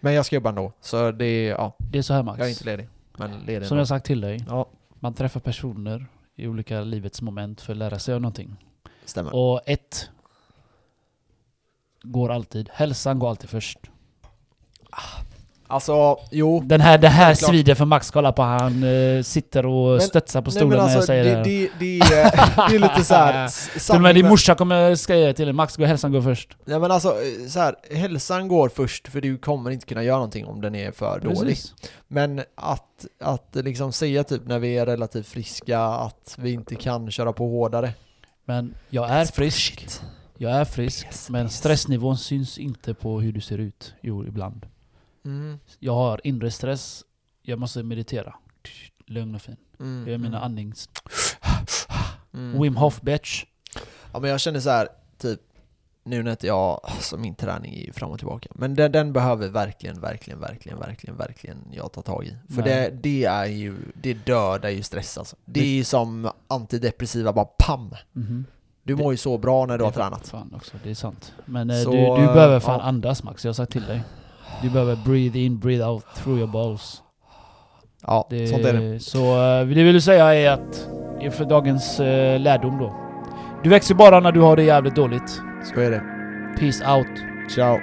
Men jag ska jobba ändå, så det, ja, Det är så här Max. jag är inte ledig. Men ledig Som ändå. jag sagt till dig, Ja, man träffar personer i olika livets moment för att lära sig av någonting. stämmer. Och ett går alltid, hälsan går alltid först. Alltså, jo. Den här, det här svider för Max, kolla på han eh, sitter och Men- studsar på Nej stolen men när jag alltså, säger det, det, det, det, är, det är lite såhär... Till och med din morsa kommer säga till dig, Max, gå hälsan går först. Nej men alltså, eh, så här, hälsan går först för du kommer inte kunna göra någonting om den är för dålig. Precis. Men att, att liksom säga typ när vi är relativt friska att vi inte kan köra på hårdare. Men jag är frisk. Jag är frisk. Yes, Men stressnivån syns inte på hur du ser ut. Jo, ibland. Mm, Jag har inre stress. Jag måste meditera. Lugn och fin. mm, Jag gör mina mm, andnings... mm. Wim Hof bitch. Ja men jag känner så här, typ nu när jag, alltså min träning är ju fram och tillbaka. Men den, den behöver verkligen, verkligen, verkligen, verkligen, verkligen jag ta tag i. För det, det är ju, det dödar ju stress alltså. Det är ju som antidepressiva, bara pam! Mhm. Du Det- mår ju så bra när du har Det tränat. Fan också, det är sant. Men eh, Så, du, du behöver fan ja. andas Max, jag har sagt till dig. Du behöver breathe in, breathe out through your balls. Ja, Det, sånt är det. Så eh, det vill säga är att inför dagens eh, lärdom då. Du växer bara när du har det jävligt dåligt. Så är det. Peace out. Ciao.